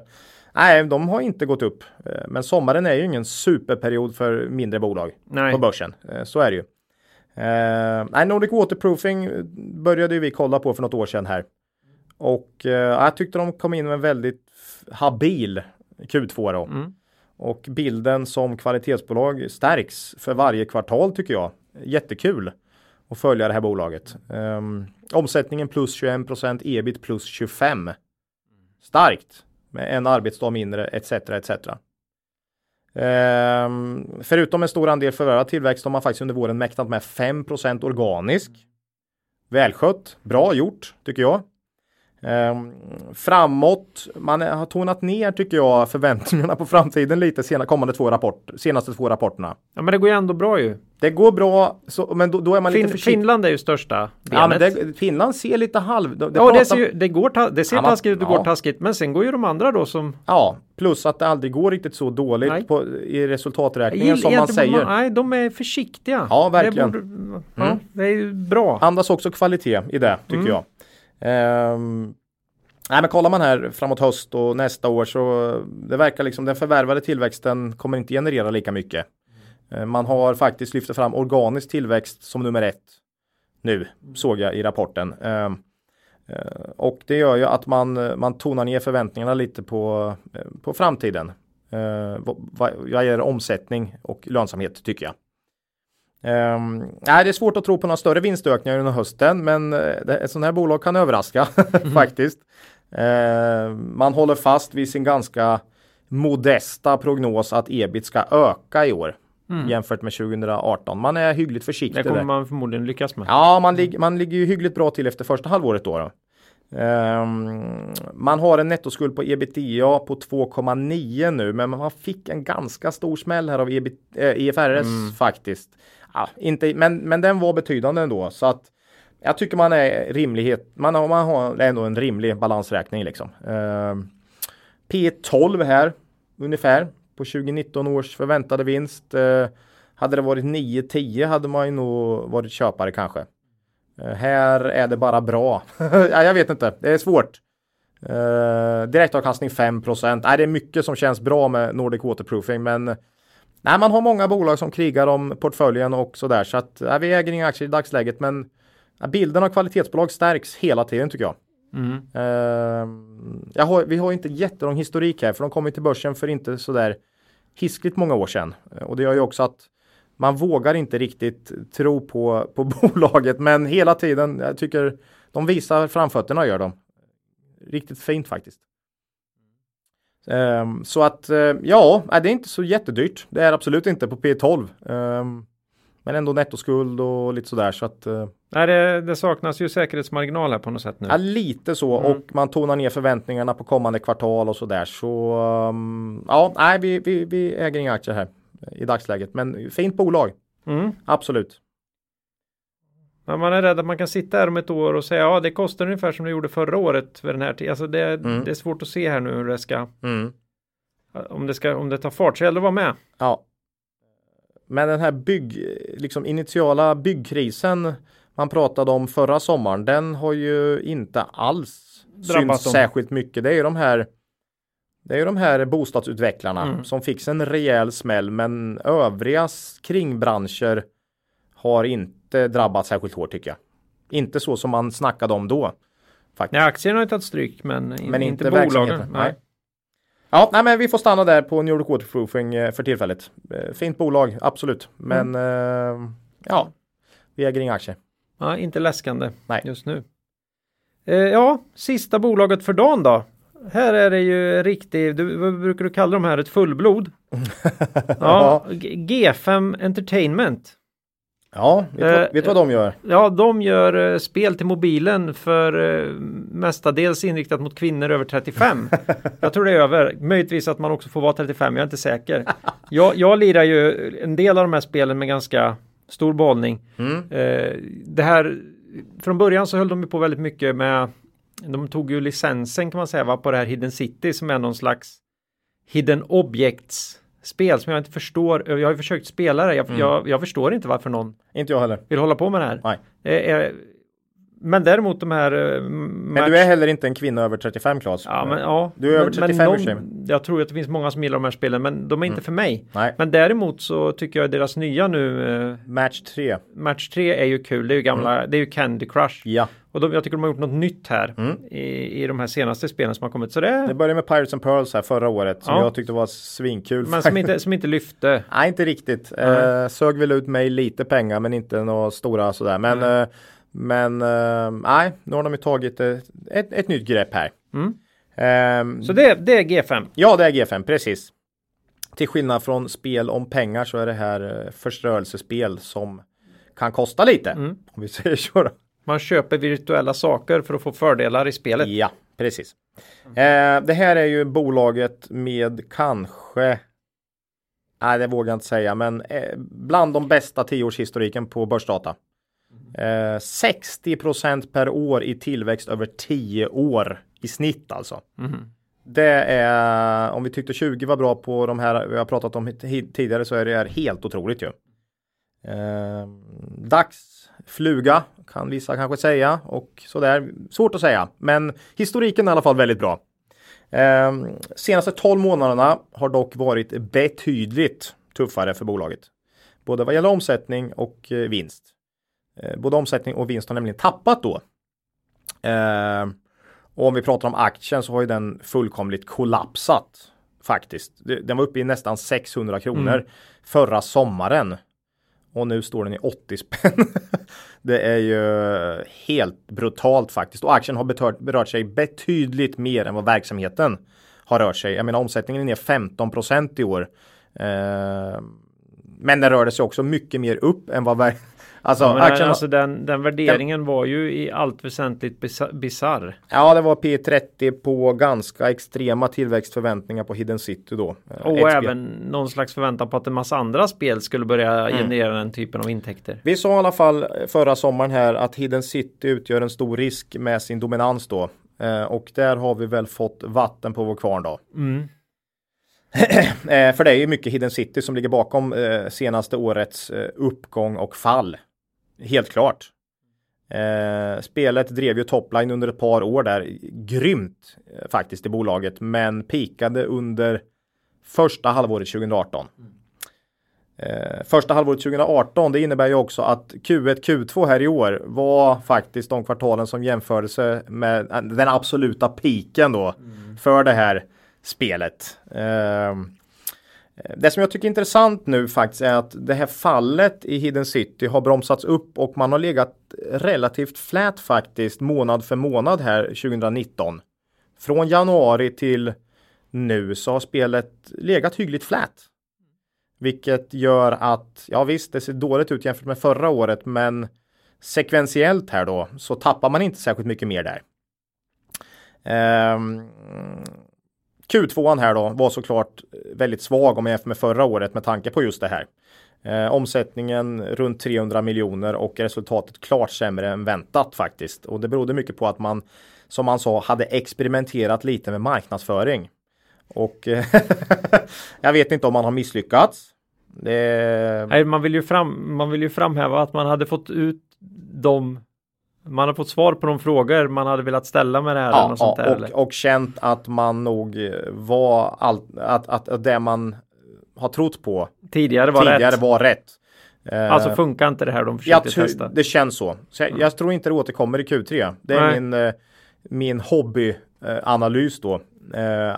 nej, de har inte gått upp. Eh, men sommaren är ju ingen superperiod för mindre bolag Nej. på börsen. Eh, så är det ju. Eh, nej, Nordic Waterproofing började ju vi kolla på för något år sedan här. Och eh, jag tyckte de kom in med en väldigt habil Q2 då. Mm. Och bilden som kvalitetsbolag stärks för varje kvartal tycker jag. Jättekul att följa det här bolaget. Um, omsättningen plus 21% ebit plus 25. Starkt med en arbetsdag mindre etc. etc. Ehm, förutom en stor andel förvärvad tillväxt har man faktiskt under våren mäktat med 5% organisk. Välskött, bra gjort tycker jag. Ehm, framåt, man har tonat ner tycker jag förväntningarna på framtiden lite sena, kommande två rapport, senaste två rapporterna. Ja men det går ju ändå bra ju. Det går bra, så, men då, då är man lite Fin försiktig. Finland är ju största benet. Ja, men det, Finland ser lite halv... Det, det ja, det, ser ju, det, går ta, det ser Ja, man- taskigt ut, det går ja. taskigt. Men sen går ju de andra då som... ja, plus att det aldrig går riktigt så dåligt på, i resultaträkningen Gill- som man säger. nej, de är försiktiga. Ja, verkligen. Det, borde, ja, Mm. det är ju bra. Andas också kvalitet i det tycker Mm. jag. Ehm, nej, men kollar man här framåt höst och nästa år så det verkar liksom den förvärvade tillväxten kommer inte generera lika mycket. Eh, Man har faktiskt lyft fram organisk tillväxt som nummer ett nu såg jag i rapporten. Ehm, eh, och det gör ju att man, man tonar ner förväntningarna lite på, eh, på framtiden. Eh, vad, vad vad gäller omsättning och lönsamhet tycker jag. Um, nej, det är svårt att tro på några större vinstökningar under hösten, men eh, det, ett sånt här bolag kan överraska *laughs* faktiskt. Eh, man håller fast vid sin ganska modesta prognos att ebit ska öka i år jämfört med 2018. Man är hyggligt Det försiktig. kommer där. man förmodligen lyckas med. Ja, man, lig, man ligger ju hyggligt bra till efter första halvåret då. då. Ehm, man har en nettoskuld på ebitda på 2,9 nu, men man fick en ganska stor smäll här av EBIT, eh, IFRS faktiskt ah, inte, men, men den var betydande ändå, så att jag tycker man är rimlighet. Man har, man har ändå en rimlig balansräkning liksom. Eh, P12 här ungefär på 2019 års förväntade vinst. Eh, hade det varit 9-10 hade man ju nog varit köpare kanske. Eh, här är det bara bra. *laughs* ja, jag vet inte, det är svårt. Eh, direktavkastning 5 Nej, det är mycket som känns bra med Nordic Waterproofing, men nej, man har många bolag som krigar om portföljen och sådär, så att nej, vi äger inga aktier i dagsläget, men bilden av kvalitetsbolag stärks hela tiden tycker jag. Mm. Jag har, vi har inte jättelång historik här för de kom till börsen för inte sådär hiskligt många år sedan. Och det gör ju också att man vågar inte riktigt tro på, på *laughs* bolaget men hela tiden, jag tycker de visar framfötterna gör de. Riktigt fint faktiskt. Ehm, så att eh, ja, det är inte så jättedyrt. Det är absolut inte på P12. Ehm, Men ändå nettoskuld och lite sådär så att eh, Nej, det, det saknas ju säkerhetsmarginal här på något sätt nu. Ja, lite så Mm. och man tonar ner förväntningarna på kommande kvartal och så där. Så um, ja, nej, vi, vi, vi äger inga aktier här i dagsläget. Men fint bolag, Mm. absolut. Men man är rädd att man kan sitta här om ett år och säga ja det kostar ungefär som det gjorde förra året för den här tiden. Alltså det, Mm. det är svårt att se här nu hur det ska Mm. om det ska om det tar fart så gäller det vara med. Ja. Men den här bygg, liksom initiala byggkrisen man pratade om förra sommaren, den har ju inte alls synts särskilt mycket. Det är ju de här det är ju de här bostadsutvecklarna Mm. som fick en rejäl smäll men övriga kringbranscher har inte drabbats särskilt hårt tycker jag. Inte så som man snackade om då. Faktiskt. Nej, aktierna har tagit stryk men, in, men inte, inte, bolagen. Nej. Nej. Ja, nej, men vi får stanna där på New York Waterproofing eh, för tillfället. Eh, Fint bolag, absolut. Men Mm. eh, ja, vi äger inga aktier. Ja, inte läskande Nej. just nu. Eh, ja, sista bolaget för dagen då. Här är det ju riktigt, du, vad brukar du kalla de här, ett fullblod? *laughs* ja, G- G5 Entertainment. Ja, vet, du Eh, vad- de gör? Ja, de gör eh, spel till mobilen för eh, mestadels inriktat mot kvinnor över 35. *laughs* jag tror det är över. Möjligtvis att man också får vara 35, jag är inte säker. Jag, jag lirar ju en del av de här spelen med ganska stor behållning. Mm. Det här, från början så höll de ju på väldigt mycket med, de tog ju licensen kan man säga va, på det här Hidden City som är någon slags Hidden Objects spel som jag inte förstår. Jag har ju försökt spela det. Jag, Mm. jag, jag förstår inte varför någon Inte jag heller. vill hålla på med det här. Nej. Eh, eh, men däremot de här eh, Men du är heller inte en kvinna över 35 Claes. Ja, men ja. Du är över men, 35 i men och för sig. Jag tror att det finns många som gillar de här spelen, men de är inte Mm. för mig. Nej. Men däremot så tycker jag deras nya nu, eh, Match 3. Match 3 är ju kul. Det är ju gamla, det är ju Candy Crush. Ja, Och de, jag tycker de har gjort något nytt här Mm. i, i de här senaste spelen som har kommit. Så det, det började med Pirates and Pearls här förra året som Ja. jag tyckte var svinkul. men som inte, som inte lyfte. Nej, inte riktigt. Nej. Eh, sög väl ut mig lite pengar men inte några stora sådär. Men, Nej. eh, men eh, nej, nu har de ju tagit eh, ett, ett nytt grepp här. Mm. Ehm, Så det, det är G5. Ja, det är G5, precis. Till skillnad från spel om pengar så är det här eh, förstörelsespel som kan kosta lite. Mm. Om vi *laughs* säger så då. Man köper virtuella saker för att få fördelar i spelet. Ja, precis. Eh, det här är ju bolaget med kanske Nej, det vågar jag inte säga, men eh, bland de bästa tioårshistoriken på börsdata. Eh, 60% per år i tillväxt över 10 år i snitt alltså. Mhm. Det är, om vi tyckte 20 var bra på de här vi har pratat om tidigare så är det här helt otroligt ju. Eh, dags fluga kan vissa kanske säga och sådär. Svårt att säga, men historiken är i alla fall väldigt bra. Eh, senaste 12 månaderna har dock varit betydligt tuffare för bolaget. Både vad gäller omsättning och eh, vinst. Eh, både omsättning och vinst har nämligen tappat då. Eh, och om vi pratar om aktien så har ju den fullkomligt kollapsat. Faktiskt. Den var uppe i nästan 600 kronor Mm. förra sommaren. Och nu står den i 80 spänn. *laughs* det är ju helt brutalt faktiskt. Och aktien har betört, berört sig betydligt mer än vad verksamheten har rört sig. Jag menar omsättningen är ner 15 procent i år. Eh, men den rörde sig också mycket mer upp än vad Alltså, Ja, aktien, alltså den, den värderingen var ju i allt väsentligt bisa- bisarr. Ja, det var P30 på ganska extrema tillväxtförväntningar på Hidden City då. Eh, Och ett spel. även någon slags förväntan på att en massa andra spel skulle börja Mm. generera den typen av intäkter. Vi sa i alla fall förra sommaren här att Hidden City utgör en stor risk med sin dominans då. Eh, och där har vi väl fått vatten på vår kvarn då. Mm. *clears throat* Eh, för det är ju mycket Hidden City som ligger bakom eh, senaste årets eh, uppgång och fall. Helt klart. Eh, spelet drev ju topline under ett par år där. Grymt eh, faktiskt i bolaget, men pikade under första halvåret 2018. Eh, första halvåret 2018, det innebär ju också att Q1, Q2 här i år var faktiskt de kvartalen som jämförelse med eh, den absoluta piken då för det här spelet. Eh, det som jag tycker är intressant nu faktiskt är att det här fallet i Hidden City har bromsats upp och man har legat relativt flät faktiskt månad för månad här 2019. Från januari till nu så har spelet legat hyggligt flät. Vilket gör att, ja visst, det ser dåligt ut jämfört med förra året, men sekventiellt här då så tappar man inte särskilt mycket mer där. Um, Q2 här då var såklart väldigt svag om jämfört jämför med förra året med tanke på just det här. Eh, omsättningen runt 300 miljoner och resultatet klart sämre än väntat faktiskt. Och det berodde mycket på att man, som man sa, hade experimenterat lite med marknadsföring. Och eh, *laughs* jag vet inte om man har misslyckats. Det... Nej, man, vill ju fram, man vill ju framhäva att man hade fått ut de man har fått svar på de frågor man hade velat ställa med det här. Ja, och, där, och, känt att man nog var allt, att, att, att det man har trott på tidigare var tidigare rätt. Var rätt. Alltså funkar inte det här de försökte testa? Det känns så. så jag, jag, tror inte det återkommer i Q3. Det är Nej. min, eh, min hobbyanalys då. Eh,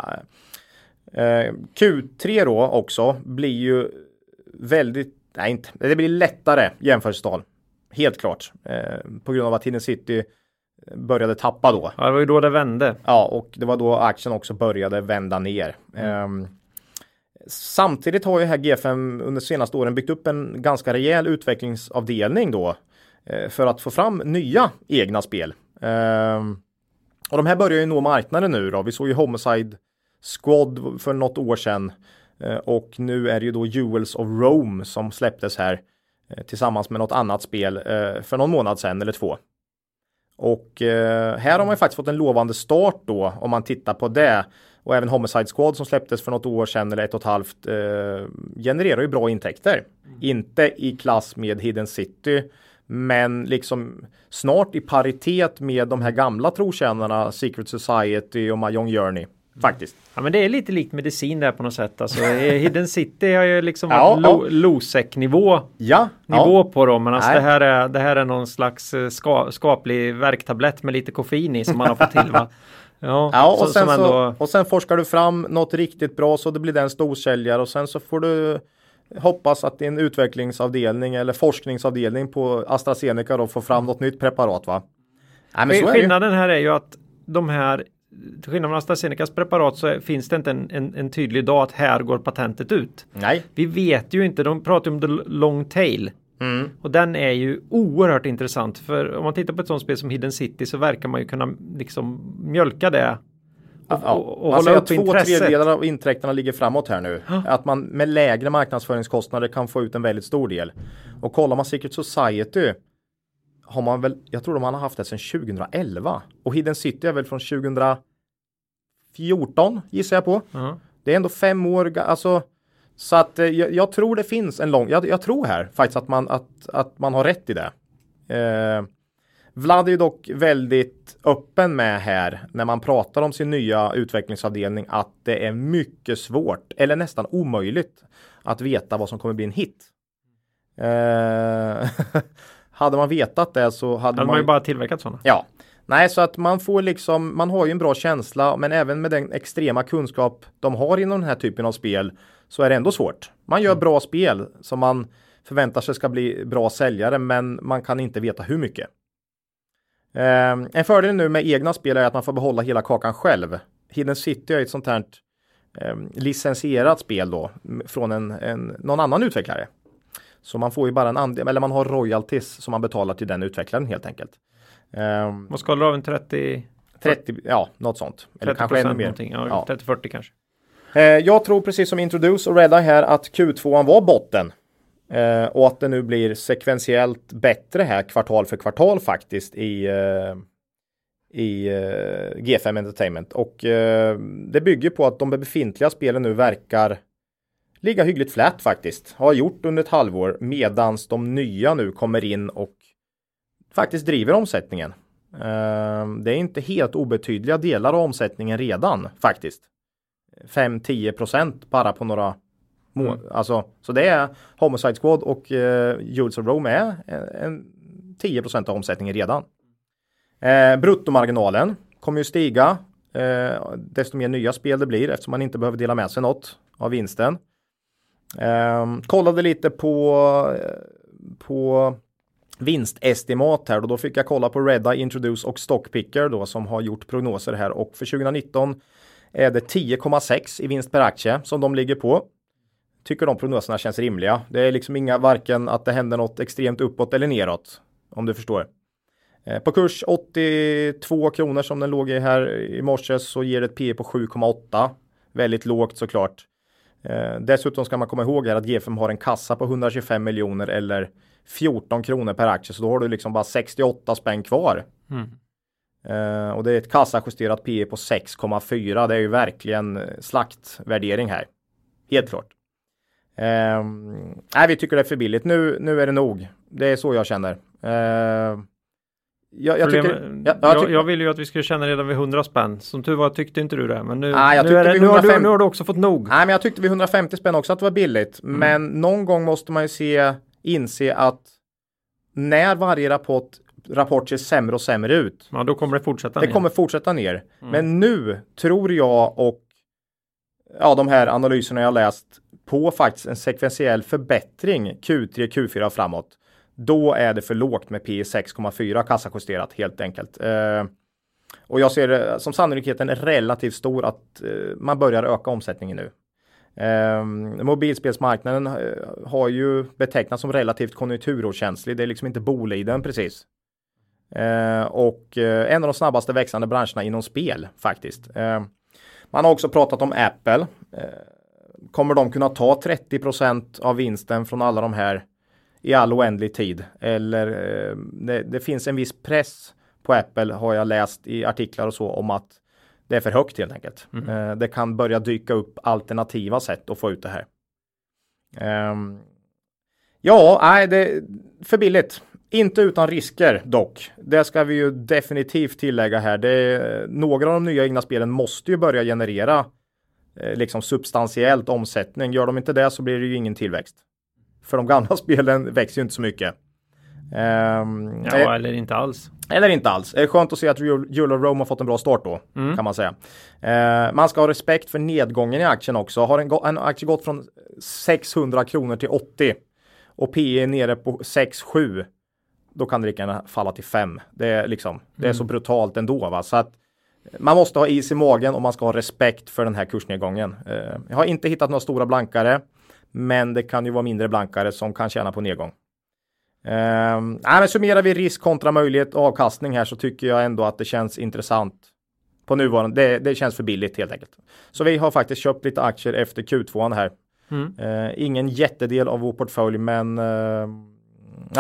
eh, Q3 då också blir ju väldigt, nej inte, det blir lättare jämförelsetal. Helt klart. på grund av att Hidden City började tappa då. Ja, det var ju då det vände. Ja, och det var då aktien också började vända ner. Mm. Samtidigt har ju här G5 under senaste åren byggt upp en ganska rejäl utvecklingsavdelning då eh, för att få fram nya egna spel. Ehm, och de här börjar ju nå marknaden nu då. Vi såg ju Homicide Squad för något år sedan eh, och nu är det ju då Jewels of Rome som släpptes här eh, tillsammans med något annat spel för någon månad sedan eller två. Och här har man ju faktiskt fått en lovande start då om man tittar på det. Och även Homicide Squad som släpptes för något år sedan eller ett och ett halvt eh, genererar ju bra intäkter. Mm. Inte i klass med Hidden City men liksom snart i paritet med de här gamla trotjänarna Secret Society och Mahjong Journey. Faktiskt. Ja men det är lite likt medicin där på något sätt. Alltså, *laughs* Hidden City har ju liksom ja, lo ja. Nivå. Ja, nivå ja. på dem. Men alltså det här, är, det här är någon slags eh, ska, skaplig värktablett med lite koffein i som man har fått till va. *laughs* Ja, ja och, så, sen ändå... så, och sen forskar du fram något riktigt bra så det blir den storsäljare och sen så får du hoppas att din utvecklingsavdelning eller forskningsavdelning på AstraZeneca då får fram något nytt preparat va? Nej, men Skillnaden här är ju att de här till skillnad från AstraZenecas preparat så finns det inte en, en, en, tydlig dag att här går patentet ut. Nej. Vi vet ju inte, de pratar om the long tail. Mm. Och den är ju oerhört intressant för om man tittar på ett sånt spel som Hidden City så verkar man ju kunna liksom mjölka det. Och, ja, och, och alltså hålla upp två intresset. tredjedelar av intäkterna ligger framåt här nu. Ja. Att man med lägre marknadsföringskostnader kan få ut en väldigt stor del. Och kollar man Secret Society har man väl, jag tror de har haft det sedan 2011. Och Hidden City är väl från 2014 gissar jag på. Uh Det är ändå fem år, alltså så att eh, jag, jag, tror det finns en lång, jag, jag, tror här faktiskt att man, att, att man har rätt i det. Eh, Vlad är ju dock väldigt öppen med här när man pratar om sin nya utvecklingsavdelning att det är mycket svårt eller nästan omöjligt att veta vad som kommer bli en hit. Eh, *laughs* hade man vetat det så hade, hade man, man ju bara tillverkat sådana. Ja, Nej, så att man får liksom, man har ju en bra känsla, men även med den extrema kunskap de har inom den här typen av spel så är det ändå svårt. Man gör mm. bra spel som man förväntar sig ska bli bra säljare, men man kan inte veta hur mycket. Eh, en fördel nu med egna spel är att man får behålla hela kakan själv. Hidden City är ett sånt här eh, licensierat spel då från en, en, någon annan utvecklare. Så man får ju bara en andel, eller man har royalties som man betalar till den utvecklaren helt enkelt. Um, Vad skalar av en 30? 30, ja något sånt. Eller kanske ännu mer. Ja, ja. 30-40 kanske. Uh, jag tror precis som Introduce och Redda här att Q2 var botten. Uh, och att det nu blir sekventiellt bättre här kvartal för kvartal faktiskt i, uh, i G5 Entertainment. Och det bygger på att de befintliga spelen nu verkar ligga hyggligt flat faktiskt. Har gjort under ett halvår medans de nya nu kommer in och faktiskt driver omsättningen. Ehm, det är inte helt obetydliga delar av omsättningen redan faktiskt. 5-10 procent bara på några månader. Mm. Alltså, så det är Homicide Squad och uh, Jules of Rome är en, 10 procent av omsättningen redan. Uh, bruttomarginalen kommer ju stiga uh, desto mer nya spel det blir eftersom man inte behöver dela med sig något av vinsten. Uh, kollade lite på, på vinstestimat här och då fick jag kolla på Redeye, Introduce och Stockpicker då som har gjort prognoser här och för 2019 är det 10,6 i vinst per aktie som de ligger på. tycker de prognoserna känns rimliga. Det är liksom inga varken att det händer något extremt uppåt eller neråt. Om du förstår. Eh, på kurs 82 kronor som den låg i här i morse så ger det ett P på 7,8. Väldigt lågt såklart. Eh, dessutom ska man komma ihåg här att G5 har en kassa på 125 miljoner eller 14 kronor per aktie så då har du liksom bara 68 spänn kvar. Mm. Eh, och det är ett kassajusterat P på 6,4. Det är ju verkligen slaktvärdering här. Helt klart. Eh, nej, vi tycker det är för billigt. Nu, nu är det nog. Det är så jag känner. Eh, jag, jag, tycker, jag, jag, tycker, jag, vill ju att vi skulle känna redan vid 100 spänn. Som tur var tyckte inte du det. Men nu, ah, nu, det, nu, har du, nu, har du, också fått nog. Nej, men jag tyckte vid 150 spänn också att det var billigt. Mm. Men någon gång måste man ju se, inse att när varje rapport, rapport ser sämre och sämre ut. Ja, då kommer det fortsätta det ner. kommer fortsätta ner. Mm. Men nu tror jag och ja, de här analyserna jag läst på faktiskt en sekventiell förbättring Q3, Q4 framåt då är det för lågt med P 6,4 kassajusterat helt enkelt. Eh, och jag ser det som sannolikheten är relativt stor att eh, man börjar öka omsättningen nu. Ehm, eh, mobilspelsmarknaden har ju betecknats som relativt konjunkturokänslig. Det är liksom inte Boliden precis. Eh, och eh, en av de snabbaste växande branscherna inom spel faktiskt. Ehm, man har också pratat om Apple. Ehm, kommer de kunna ta 30% av vinsten från alla de här i all oändlig tid. Eller eh, det, det, finns en viss press på Apple har jag läst i artiklar och så om att det är för högt helt enkelt. Mm. Eh, det kan börja dyka upp alternativa sätt att få ut det här. Um, ja, nej, det är för billigt. Inte utan risker dock. Det ska vi ju definitivt tillägga här. Är, några av de nya egna spelen måste ju börja generera eh, liksom substantiellt omsättning. Gör de inte det så blir det ju ingen tillväxt. För de gamla *laughs* spelen växer ju inte så mycket. Um, ja, eh, eller inte alls. Eller inte alls. Det är skönt att se att Euro Rome har fått en bra start då, mm. kan man säga. Uh, man ska ha respekt för nedgången i aktien också. Har en, en aktie gått från 600 kronor till 80 och P är nere på 6-7 då kan det lika gärna falla till 5. Det är liksom, mm. det är så mm. brutalt ändå. Va? Så att man måste ha is i magen och man ska ha respekt för den här kursnedgången. Uh, jag har inte hittat några stora blankare. Men det kan ju vara mindre blankare som kan tjäna på nedgång. Nej, men summerar vi risk kontra möjlighet och avkastning här så tycker jag ändå att det känns intressant på nuvarande. Det, det känns för billigt helt enkelt. Så vi har faktiskt köpt lite aktier efter Q2 här. Mm. Uh, ingen jättedel av vår portfölj men uh,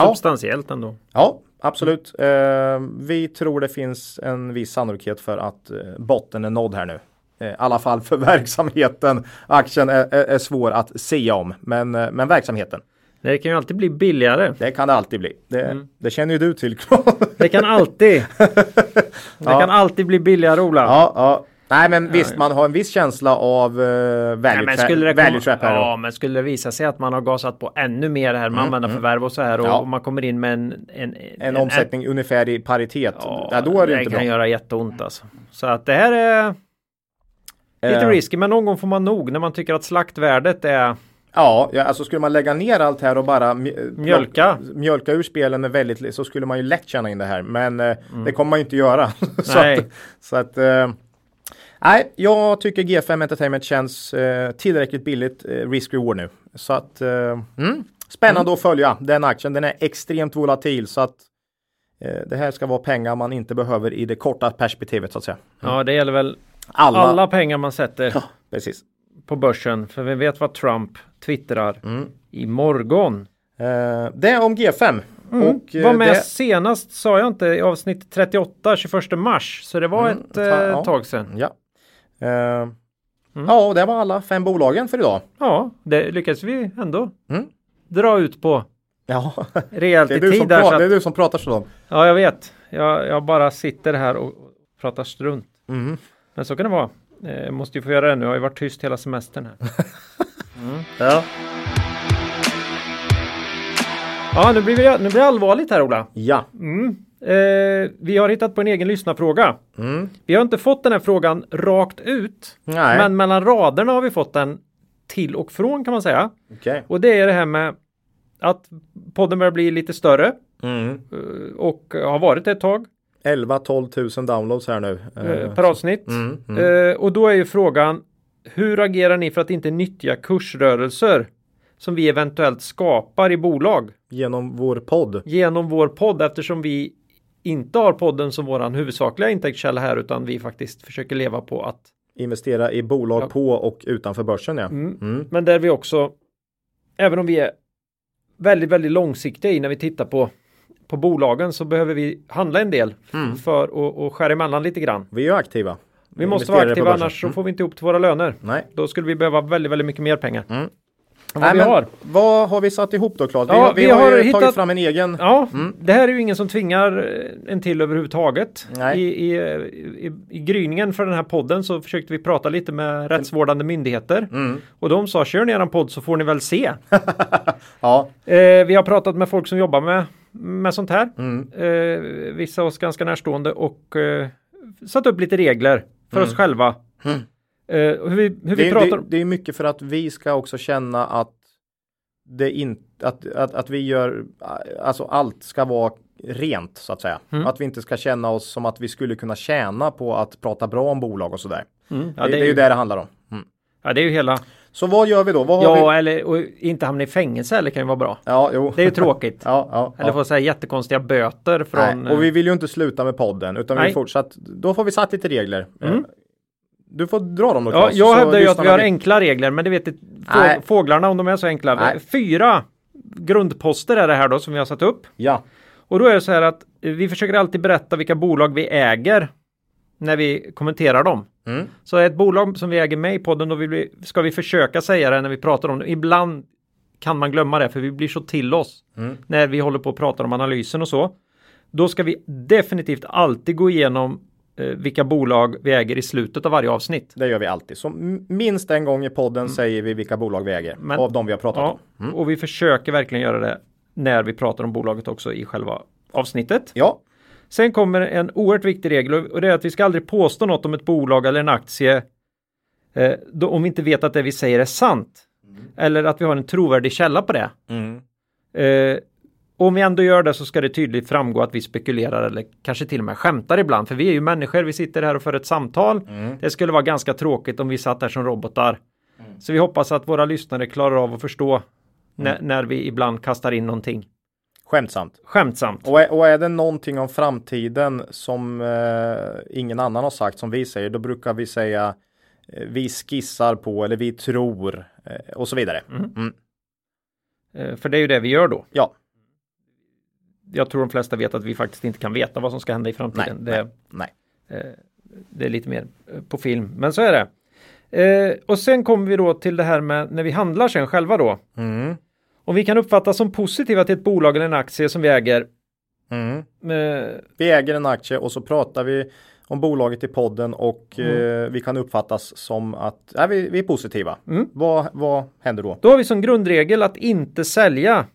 Substantiellt ändå. Ja, absolut. Mm. vi tror det finns en viss sannolikhet för att botten är nådd här nu. Eh, I alla fall för *laughs* verksamheten. Aktien är, är, är svår att säga om, men, eh, men verksamheten. Det kan ju alltid bli billigare. Det kan det alltid bli. Det, mm. det känner ju du till. det kan alltid. *laughs* Det ja. kan alltid bli billigare Ola. Ja, ja. Nej men visst, man har en viss känsla av uh, value, Nej, det value trap här. Ja, men skulle det visa sig att man har gasat på ännu mer här med mm, användarförvärv mm. och så här och, ja. och, man kommer in med en... En, en, en omsättning en, ungefär i paritet. Ja, ja då är det, det inte kan bra. göra jätteont alltså. Så att det här är... Lite uh, risky men någon gång får man nog när man tycker att slaktvärdet är Ja, ja, alltså skulle man lägga ner allt här och bara mjölka, mjölka ur spelen med väldigt så skulle man ju lätt tjäna in det här. Men eh, mm. det kommer man ju inte göra. *laughs* så nej. att, så att eh, nej, jag tycker G5 Entertainment känns eh, tillräckligt billigt eh, risk-reward nu. Så att eh, mm, spännande mm. att följa den aktien. Den är extremt volatil så att eh, det här ska vara pengar man inte behöver i det korta perspektivet så att säga. Ja, det gäller väl alla, alla pengar man sätter ja, precis. På börsen. För vi vet vad Trump twittrar mm. imorgon. Eh, det är om G5. Mm. Och, eh, var med det... senast sa jag inte i avsnitt 38 21 mars. Så det var mm, ett eh, ja. tag sedan. Ja. Eh, mm. Ja, och det var alla fem bolagen för idag. Ja, det lyckades vi ändå mm. dra ut på. Ja, rejält i tid. Där, att... Det är du som pratar så. Ja, jag vet. Jag, jag bara sitter här och pratar strunt. Mm. Men så kan det vara. Eh, måste ju få göra det nu. Jag har ju varit tyst hela semestern här. *laughs* Mm. Ja. Ja, nu blir, vi, nu blir det allvarligt här Ola. Ja. Mm. Eh, vi har hittat på en egen lyssnarfråga. Mm. Vi har inte fått den här frågan rakt ut. Nej. Men mellan raderna har vi fått den till och från kan man säga. Okay. Och det är det här med att podden börjar bli lite större. Mm. Eh, och har varit ett tag. 11-12 tusen downloads här nu. Eh, per avsnitt. Mm, mm. Eh, och då är ju frågan hur agerar ni för att inte nyttja kursrörelser som vi eventuellt skapar i bolag Genom vår podd. genom vår podd eftersom vi inte har podden som våran huvudsakliga intäktskälla här utan vi faktiskt försöker leva på att Investera i bolag Ja. på och utanför börsen ja. Mm. Mm. Men där vi också, även om vi är väldigt, väldigt långsiktiga i när vi tittar på, på bolagen så behöver vi handla en del Mm. för att skära emellan lite grann. Vi är aktiva. Vi måste vara aktiva annars så Mm. får vi inte ihop till våra löner. Nej. Då skulle vi behöva väldigt, väldigt mycket mer pengar. Mm. Vad Nej, vi har. Vad har vi satt ihop då Claes? Ja, vi, vi, har, har hittat- tagit fram en egen. Ja, Mm. det här är ju ingen som tvingar eh, en till överhuvudtaget. I, i, i, I gryningen för den här podden så försökte vi prata lite med rättsvårdande myndigheter. Mm. Och de sa kör ni eran podd så får ni väl se. *laughs* Ja. Eh, vi har pratat med folk som jobbar med, med sånt här. Mm. Eh, vissa oss ganska närstående och eh, satt upp lite regler för oss själva. Eh, hur vi, hur vi Det, pratar det, det är mycket för att vi ska också känna att det inte att, att, att vi gör alltså allt ska vara rent så att säga. Mm. Att vi inte ska känna oss som att vi skulle kunna tjäna på att prata bra om bolag och sådär. Mm, ja, det, det, är ju det det handlar om. Mm. ja, det är ju hela. Så vad gör vi då? Ja, vi? eller och inte hamna i fängelse eller kan ju vara bra. Ja, jo. Det är ju tråkigt. *laughs* ja, ja, Eller ja. få säga jättekonstiga böter från... Nej, och vi vill ju inte sluta med podden utan vi Nej. fortsatt. Då får vi satt lite regler. Mm. Du får dra dem då Ja, jag hävdar ju att vi har enkla regler, men det vet inte Nej. fåglarna om de är så enkla. Nej. Fyra grundposter är det här då som vi har satt upp. Ja. Och då är det så här att eh, vi försöker alltid berätta vilka bolag vi äger när vi kommenterar dem. Mm. Så ett bolag som vi äger med i podden, då vi, ska vi försöka säga det när vi pratar om det. Ibland kan man glömma det, för vi blir så till oss Mm. när vi håller på och pratar om analysen och så. Då ska vi definitivt alltid gå igenom vilka bolag vi äger i slutet av varje avsnitt. Det gör vi alltid. Så minst en gång i podden säger vi vilka bolag vi äger. Mm. Men- av de vi har pratat Ja, om. Mm. och vi försöker verkligen göra det när vi pratar om bolaget också i själva avsnittet. Ja. Sen kommer en oerhört viktig regel och- det är att vi ska aldrig påstå något om ett bolag eller en aktie eh, då, om vi inte vet att det vi säger är sant. Eller att vi har en trovärdig källa på det. Mm. Eh, om vi ändå gör det så ska det tydligt framgå att vi spekulerar eller kanske till och med skämtar ibland. För vi är ju människor, vi sitter här och för ett samtal. Mm. Det skulle vara ganska tråkigt om vi satt här som robotar. Så vi hoppas att våra lyssnare klarar av att förstå när, när vi ibland kastar in någonting Skämtsamt. skämtsamt. Och är, och är det någonting om framtiden som eh, ingen annan har sagt som vi säger, då brukar vi säga eh, vi skissar på eller vi tror eh, och så vidare. Mm. Eh, för det är ju det vi gör då. Ja, Jag tror de flesta vet att vi faktiskt inte kan veta vad som ska hända i framtiden. Nej, det, nej. eh, det är lite mer eh, på film, men så är det. Eh, och sen kommer vi då till det här med när vi handlar sen själva då. Mm. Om vi kan uppfattas som positiva till ett bolag eller en aktie som vi äger. Mm. Eh, Vi äger en aktie och så pratar vi om bolaget i podden och Mm. eh, vi kan uppfattas som att ja, vi, vi är positiva. Mm. Vad, vad händer då? då har vi som grundregel att inte sälja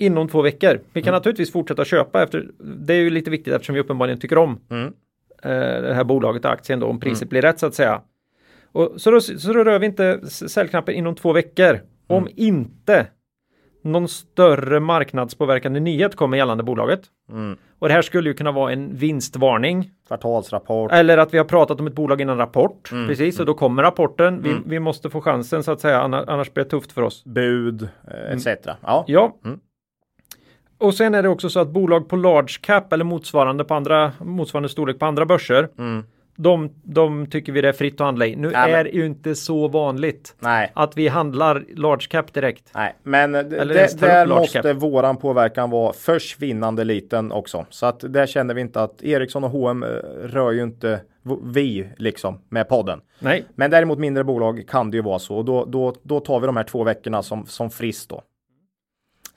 inom två veckor. Vi kan Mm. naturligtvis fortsätta köpa efter. Det är ju lite viktigt eftersom vi uppenbarligen tycker om Mm. eh, det här bolaget och aktien då om priset blir rätt så att säga. Och, så, då, så då rör vi inte säljknappen inom två veckor. Om inte någon större marknadspåverkande nyhet kommer gällande bolaget. Mm. Och det här skulle ju kunna vara en vinstvarning. Kvartalsrapport. Eller att vi har pratat om ett bolag innan rapport. Mm. Precis, och då kommer rapporten. Vi, vi måste få chansen så att säga, anna- annars blir det tufft för oss. bud eh, etc. Ja. Ja. Och sen är det också så att bolag på large cap eller motsvarande på andra motsvarande storlek på andra börser. Mm. De, de tycker vi det är fritt att handla i. Nu Nej, är det ju inte så vanligt Nej. att vi handlar large cap direkt. Nej, men det, där måste cap. våran påverkan vara försvinnande liten också. Så att där känner vi inte att Ericsson och H&M rör ju inte vi liksom med podden. Nej, Men däremot mindre bolag kan det ju vara så och då, då, då tar vi de här två veckorna som, som frist då.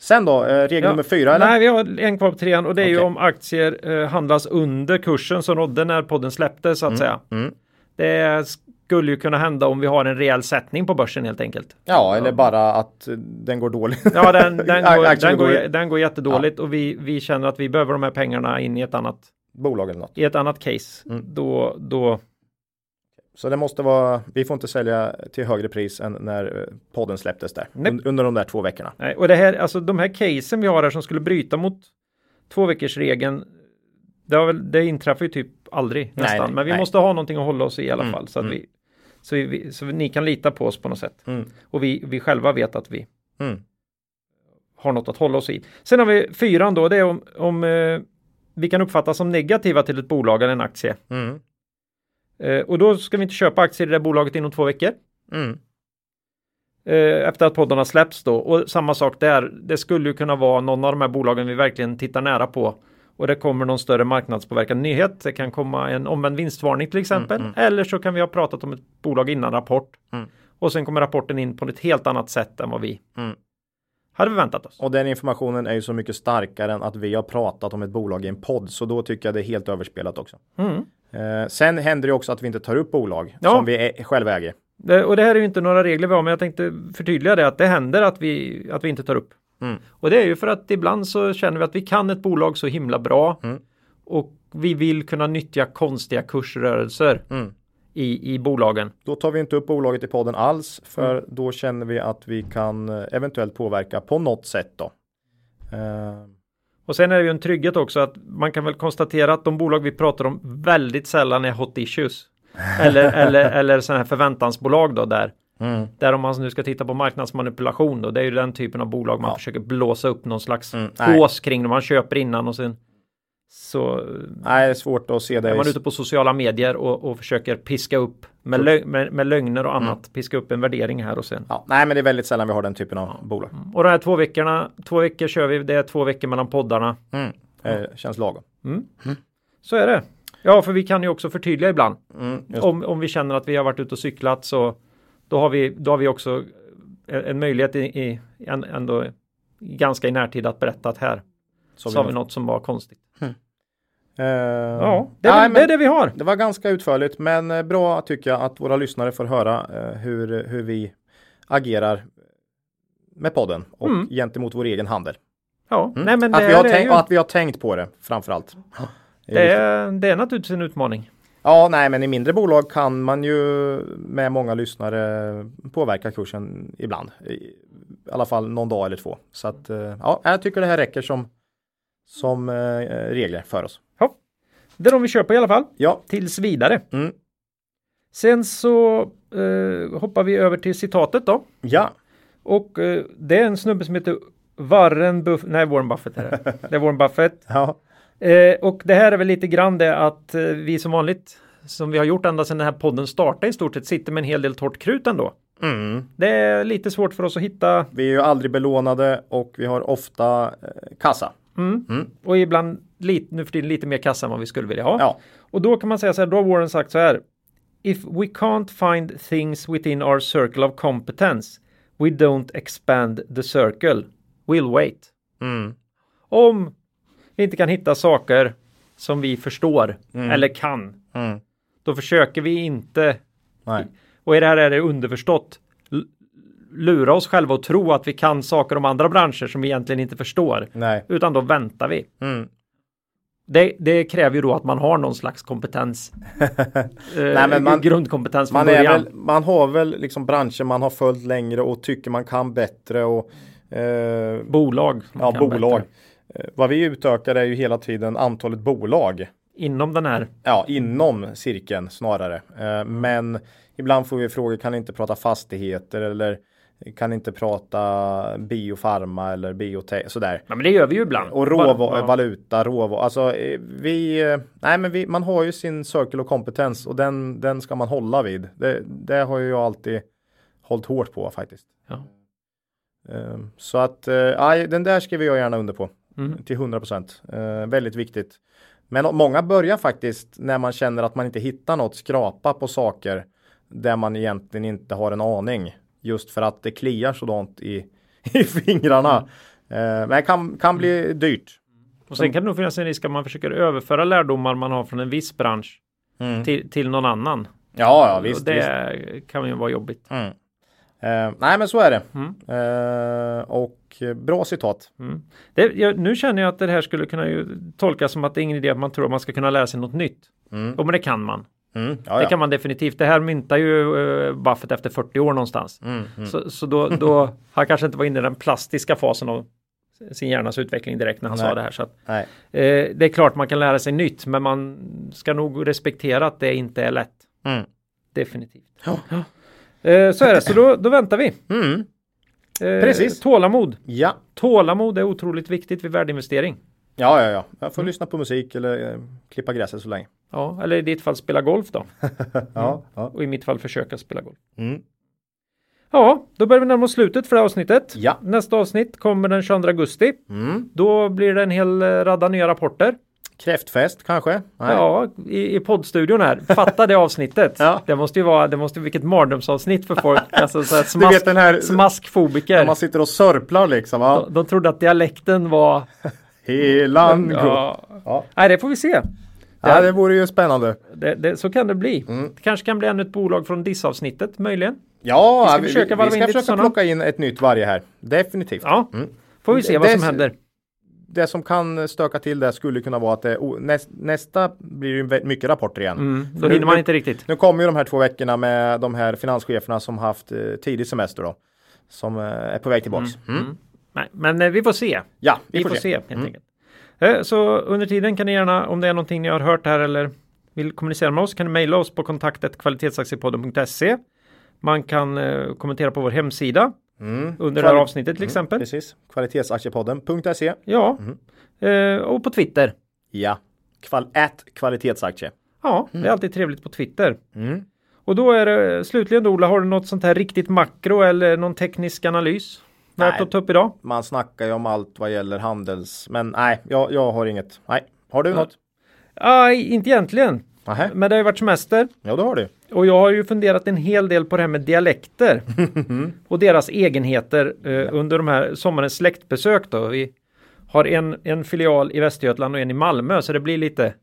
Sen då, eh, regel Ja. nummer fyra eller? Nej, vi har en kvar på trean och det är ju Okej. om aktier eh, handlas under kursen som rådde när podden släpptes så att säga. Mm. Det skulle ju kunna hända om vi har en rejäl sättning på börsen helt enkelt. Ja, eller bara att den går dåligt. Ja, den, den, *laughs* går, den, går, den går jättedåligt och vi, vi känner att vi behöver de här pengarna in i ett annat, Bolag eller något. i ett annat case. Mm. Då, då, Så det måste vara, vi får inte sälja till högre pris än när eh, podden släpptes där. Nej. Un- Under de där två veckorna. nej, och det här, alltså de här casen vi har här som skulle bryta mot två veckors regeln. Det, har väl, det inträffar ju typ aldrig Nej, nästan, nej, men vi nej. måste ha någonting att hålla oss i i alla Mm, fall så att mm. vi så, vi, så ni kan lita på oss på något sätt. Mm. Och vi, vi själva vet att vi, Mm. Har något att hålla oss i. Sen har vi fyran då, det är om, om eh, vi kan uppfattas som negativa till ett bolag eller en aktie. Mm. Eh, och då ska vi inte köpa aktier i det bolaget inom två veckor. Mm. Eh, efter att podden har släppts då. Och samma sak där. Det skulle ju kunna vara någon av de här bolagen vi verkligen tittar nära på. Och det kommer någon större marknadspåverkande nyhet. Det kan komma en omvänd vinstvarning till exempel. Mm, Eller så kan vi ha pratat om ett bolag innan rapport. Mm. Och sen kommer rapporten in på ett helt annat sätt än vad vi Mm. hade förväntat oss. Och den informationen är ju så mycket starkare än att vi har pratat om ett bolag i en podd. Så då tycker jag det är helt överspelat också. Mm. Eh, sen händer det också att vi inte tar upp bolag Ja. som vi är, själva äger. Det, och det här är ju inte några regler vi har, men jag tänkte förtydliga det att det händer att vi, att vi inte tar upp. Mm. Och det är ju för att ibland så känner vi att vi kan ett bolag så himla bra Mm. och vi vill kunna nyttja konstiga kursrörelser Mm. i, i bolagen. Då tar vi inte upp bolaget i podden alls för Mm. då känner vi att vi kan eh, eventuellt påverka på något sätt då. Eh, Och sen är det ju en trygghet också att man kan väl konstatera att de bolag vi pratar om väldigt sällan är hot issues. *laughs* Eller, eller, eller sådana här förväntansbolag då där. mm. Där om man nu ska titta på marknadsmanipulation då, det är ju den typen av bolag man Ja. försöker blåsa upp någon slags Mm, nej. kring när man köper innan och sen så Nej, det är svårt att se det. är man ute på sociala medier och, och försöker piska upp med, lö- med, med lögner och annat, piska upp en värdering här och sen. Ja, nej, men det är väldigt sällan vi har den typen av bolag. Och de här två veckorna, två veckor kör vi, det är två veckor mellan poddarna. Mm. Eh, känns lagom. Så är det. Ja, för vi kan ju också förtydliga ibland. Mm, Om, om vi känner att vi har varit ute och cyklat så då har vi, då har vi också en, en möjlighet i, i en, ändå ganska i närtid att berätta att här så sa vi något som var konstigt. Eh, Ja, det är, nej, men det, är det vi har. det var ganska utförligt, men eh, bra tycker jag att våra lyssnare får höra eh, hur, hur vi agerar med podden och Mm. gentemot vår egen handel. Ja, nej men att, det, vi har tänkt, ju, att vi har tänkt på det framförallt. Det är det, är, det naturligtvis en utmaning. Ja, nej, men i mindre bolag kan man ju med många lyssnare påverka kursen ibland. I, alla fall någon dag eller två. Så att ja, jag tycker det här räcker som, som eh, regler för oss. Ja. Det är de vi köper i alla fall, Ja, tills vidare. mm. Sen så eh, hoppar vi över till citatet då. ja, Och eh, det är en snubbe som heter Warren Buffett. Nej, Warren Buffett är det. *laughs* Det är Warren Buffett. ja, Eh, och det här är väl lite grann det att eh, vi som vanligt, som vi har gjort ända sedan den här podden startade i stort sett, sitter med en hel del torrt krut ändå. mm. Det är lite svårt för oss att hitta Vi är ju aldrig belånade och vi har ofta eh, kassa. Mm, och ibland lite, nu för tiden lite mer kassa än vad vi skulle vilja ha. Ja, Och då kan man säga så här, då har Warren sagt så här. If we can't find things within our circle of competence, we don't expand the circle. We'll wait. mm. Om vi inte kan hitta saker som vi förstår eller kan, Mm. då försöker vi inte, nej, och i det här är det underförstått, lura oss själva och tro att vi kan saker om andra branscher som vi egentligen inte förstår. nej, Utan då väntar vi. mm. Det, det kräver ju då att man har någon slags kompetens. *laughs* eh, Nej, men man- grundkompetens Man, väl, man har väl liksom branscher man har följt längre och tycker man kan bättre och eh, Bolag. ja, bolag. bättre. Eh, Vad vi utökar är ju hela tiden antalet bolag. Inom den här. Ja, inom cirkeln snarare. Eh, Men ibland får vi frågor, kan ni inte prata fastigheter eller kan inte prata biofarma eller biotech, sådär. Ja, men det gör vi ju ibland. Och råva, Ja. valuta, råva, alltså eh, vi, eh, nej men vi, man har ju sin cirkel och kompetens och den, den ska man hålla vid. Det, det har ju jag alltid hållit hårt på faktiskt. Ja. Eh, Så att, eh, aj, den där skriver jag gärna under på. Mm. Till 100 procent. Eh, väldigt viktigt. Men många börjar faktiskt när man känner att man inte hittar något skrapa på saker där man egentligen inte har en aning. Just för att det kliar sådant i, *laughs* i fingrarna. Eh, men det kan, kan bli dyrt. Och sen kan det nog finnas en risk att man försöker överföra lärdomar man har från en viss bransch till, till någon annan. Ja, ja visst. och det visst. kan ju vara jobbigt. Mm. Eh, nej, men så är det. Mm. Eh, och bra citat. Mm. Det, jag, nu känner jag att det här skulle kunna tolkas som att det är ingen idé att man tror att man ska kunna lära sig något nytt. Mm. Jo, men det kan man. Mm. Ja, Det kan man definitivt. Det här myntar ju uh, Buffett efter 40 år någonstans. Mm. Mm. Så, så då, då *laughs* han kanske inte var inne i den plastiska fasen av sin hjärnas utveckling direkt när han Nej. sa det här. Så att, eh, det är klart man kan lära sig nytt, men man ska nog respektera att det inte är lätt. Mm. Definitivt. Ja. Eh, så är det, så då, då väntar vi. Mm. Eh, Precis. Tålamod. Ja. Tålamod är otroligt viktigt vid värdeinvestering. Ja, ja, ja. Jag får lyssna på musik eller eh, klippa gräset så länge. Ja, eller i ditt fall spela golf då. *laughs* Ja, ja. Och i mitt fall försöka spela golf. Mm. Ja, då börjar vi närma oss slutet för det här avsnittet. Ja. Nästa avsnitt kommer den 22 augusti. Mm. Då blir det en hel eh, radda nya rapporter. Kräftfest kanske? Nej. Ja, i, i poddstudion här. Fatta det avsnittet. *laughs* Ja. Det måste ju vara, det måste vilket mardrömsavsnitt för folk. *laughs* Alltså så här Du smask, vet den här smaskfobiker. man sitter och sörplar liksom. Va? De, de trodde att dialekten var... Helan Ja. Ja. Nej, det får vi se. ja, det vore ju spännande. Det, det, så kan det bli. Mm. Det kanske kan bli ännu ett bolag från DIS-avsnittet möjligen. Ja, Vi ska vi, försöka vi, vi ska försöka plocka in ett nytt varje här. Definitivt. Ja, Mm. får vi se Det- vad som det- händer. Det som kan stöka till det skulle kunna vara att det, näst, nästa blir ju mycket rapporter igen. Mm, då nu- hinner man nu- inte riktigt. Nu kommer ju de här två veckorna med de här finanscheferna som haft eh, tidig semester då. Som eh, är på väg tillbaks. Mm. Mm. Nej, men eh, vi får se. Ja, Vi, får, se, helt Mm. enkelt. Eh, Så under tiden kan ni gärna, om det är någonting ni har hört här eller vill kommunicera med oss, kan ni mejla oss på kontaktet kvalitetsaktiepodden.se. Man kan eh, kommentera på vår hemsida Mm. under det här Kvali- avsnittet till exempel. Precis. Kvalitetsaktiepodden.se. Ja, Eh, och på Twitter. Ja. Kval at kvalitetsaktie. Ja, det är alltid trevligt på Twitter. Mm. Och då är det slutligen då, Ola, har du något sånt här riktigt makro eller någon teknisk analys? Värt Nej. att ta upp idag? Man snackar ju om allt vad gäller handels... Men nej, jag, jag har inget. Nej. Har du något? Nej, inte egentligen. Nähä. Men det har ju varit semester. Ja, det har du. Och jag har ju funderat en hel del på det här med dialekter *laughs* och deras egenheter eh, under de här sommarens släktbesök då. Vi har en, en filial i Västergötland och en i Malmö så det blir lite,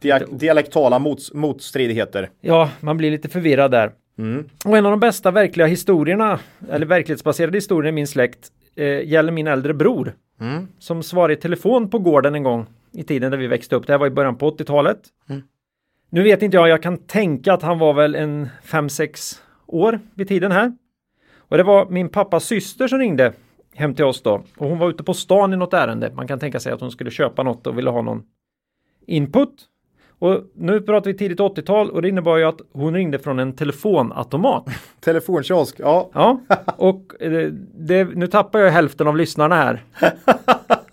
Dia dialektala mots motstridigheter. ja, man blir lite förvirrad där. Mm. Och en av de bästa verkliga historierna, eller verklighetsbaserade historierna i min släkt, eh, gäller min äldre bror. Mm. Som svarade i telefon på gården en gång i tiden där vi växte upp. Det här var i början på 80-talet. Mm. Nu vet inte jag, jag kan tänka att han var väl en 5-6 år vid tiden här. Och det var min pappas syster som ringde hem till oss då. Och hon var ute på stan i något ärende. Man kan tänka sig att hon skulle köpa något och ville ha någon input. Och nu pratar vi tidigt 80-tal och det innebar ju att hon ringde från en telefonautomat. *laughs* Telefonkiosk. Ja. Ja, och eh, det, nu tappar jag hälften av lyssnarna här. *laughs*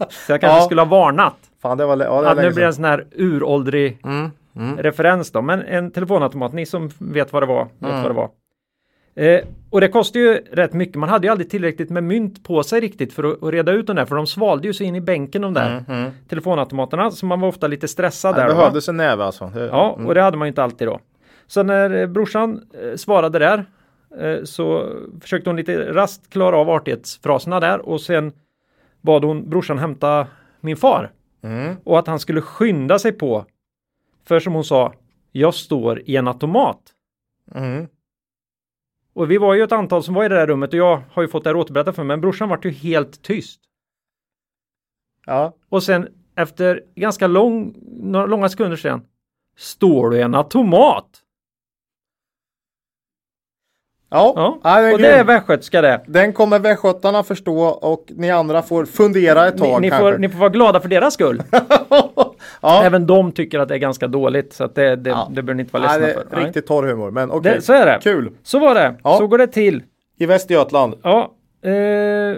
Så jag kanske Ja. skulle ha varnat. Fan, det var... Ja, det Att nu blir det en sån här uråldrig Mm. Mm. referens då. Men en telefonautomat, ni som vet vad det var, vet Mm. vad det var. Eh, och det kostar ju rätt mycket. Man hade ju aldrig tillräckligt med mynt på sig riktigt för att, att reda ut den där. För de svalde ju så in i bänken de där Mm. Mm. telefonautomaterna. Så man var ofta lite stressad Det där. va? behövdes en näve alltså. Det- Ja, mm. och det hade man ju inte alltid då. Så när eh, brorsan eh, svarade där eh, så försökte hon lite rast klara av artighetsfraserna där och sen bad hon brorsan hämta min far Mm. och att han skulle skynda sig på. För som hon sa, jag står i en automat. Och vi var ju ett antal som var i det där rummet och jag har ju fått det här återberättat för mig, men brorsan vart ju helt tyst. Ja. Och sen efter ganska lång, några långa sekunder sedan, står du i en automat? Ja, Ja, är och det är västgötska det. Den kommer västgötarna förstå och ni andra får fundera ett Ni, tag ni, kanske. får, ni får vara glada för deras skull. *laughs* ja. Även de tycker att det är ganska dåligt så att det, det, Ja. det bör ni inte vara Nej, ledsna det för. Nej. riktigt torr humor, men okej. Det, så är det. Kul. Så var det. Ja. Så går det till. I Västergötland, Ja. Eh,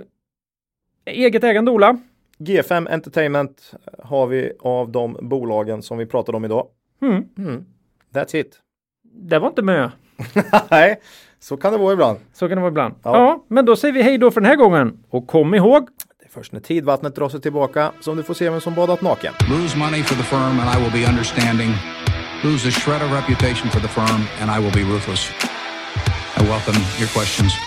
eget ägande Ola. G5 Entertainment har vi av de bolagen som vi pratade om idag. Mm. Mm. That's it. Det var inte mö. *laughs* Nej, så kan det vara ibland. Så kan det vara ibland. Ja. Ja. men då säger vi hej då för den här gången. Och kom ihåg. Det är först när tidvattnet drar sig tillbaka som du får se vem som badat naken. Lose money for the firm and I will be understanding. Lose a shred of reputation for the firm and I will be ruthless. I welcome your questions.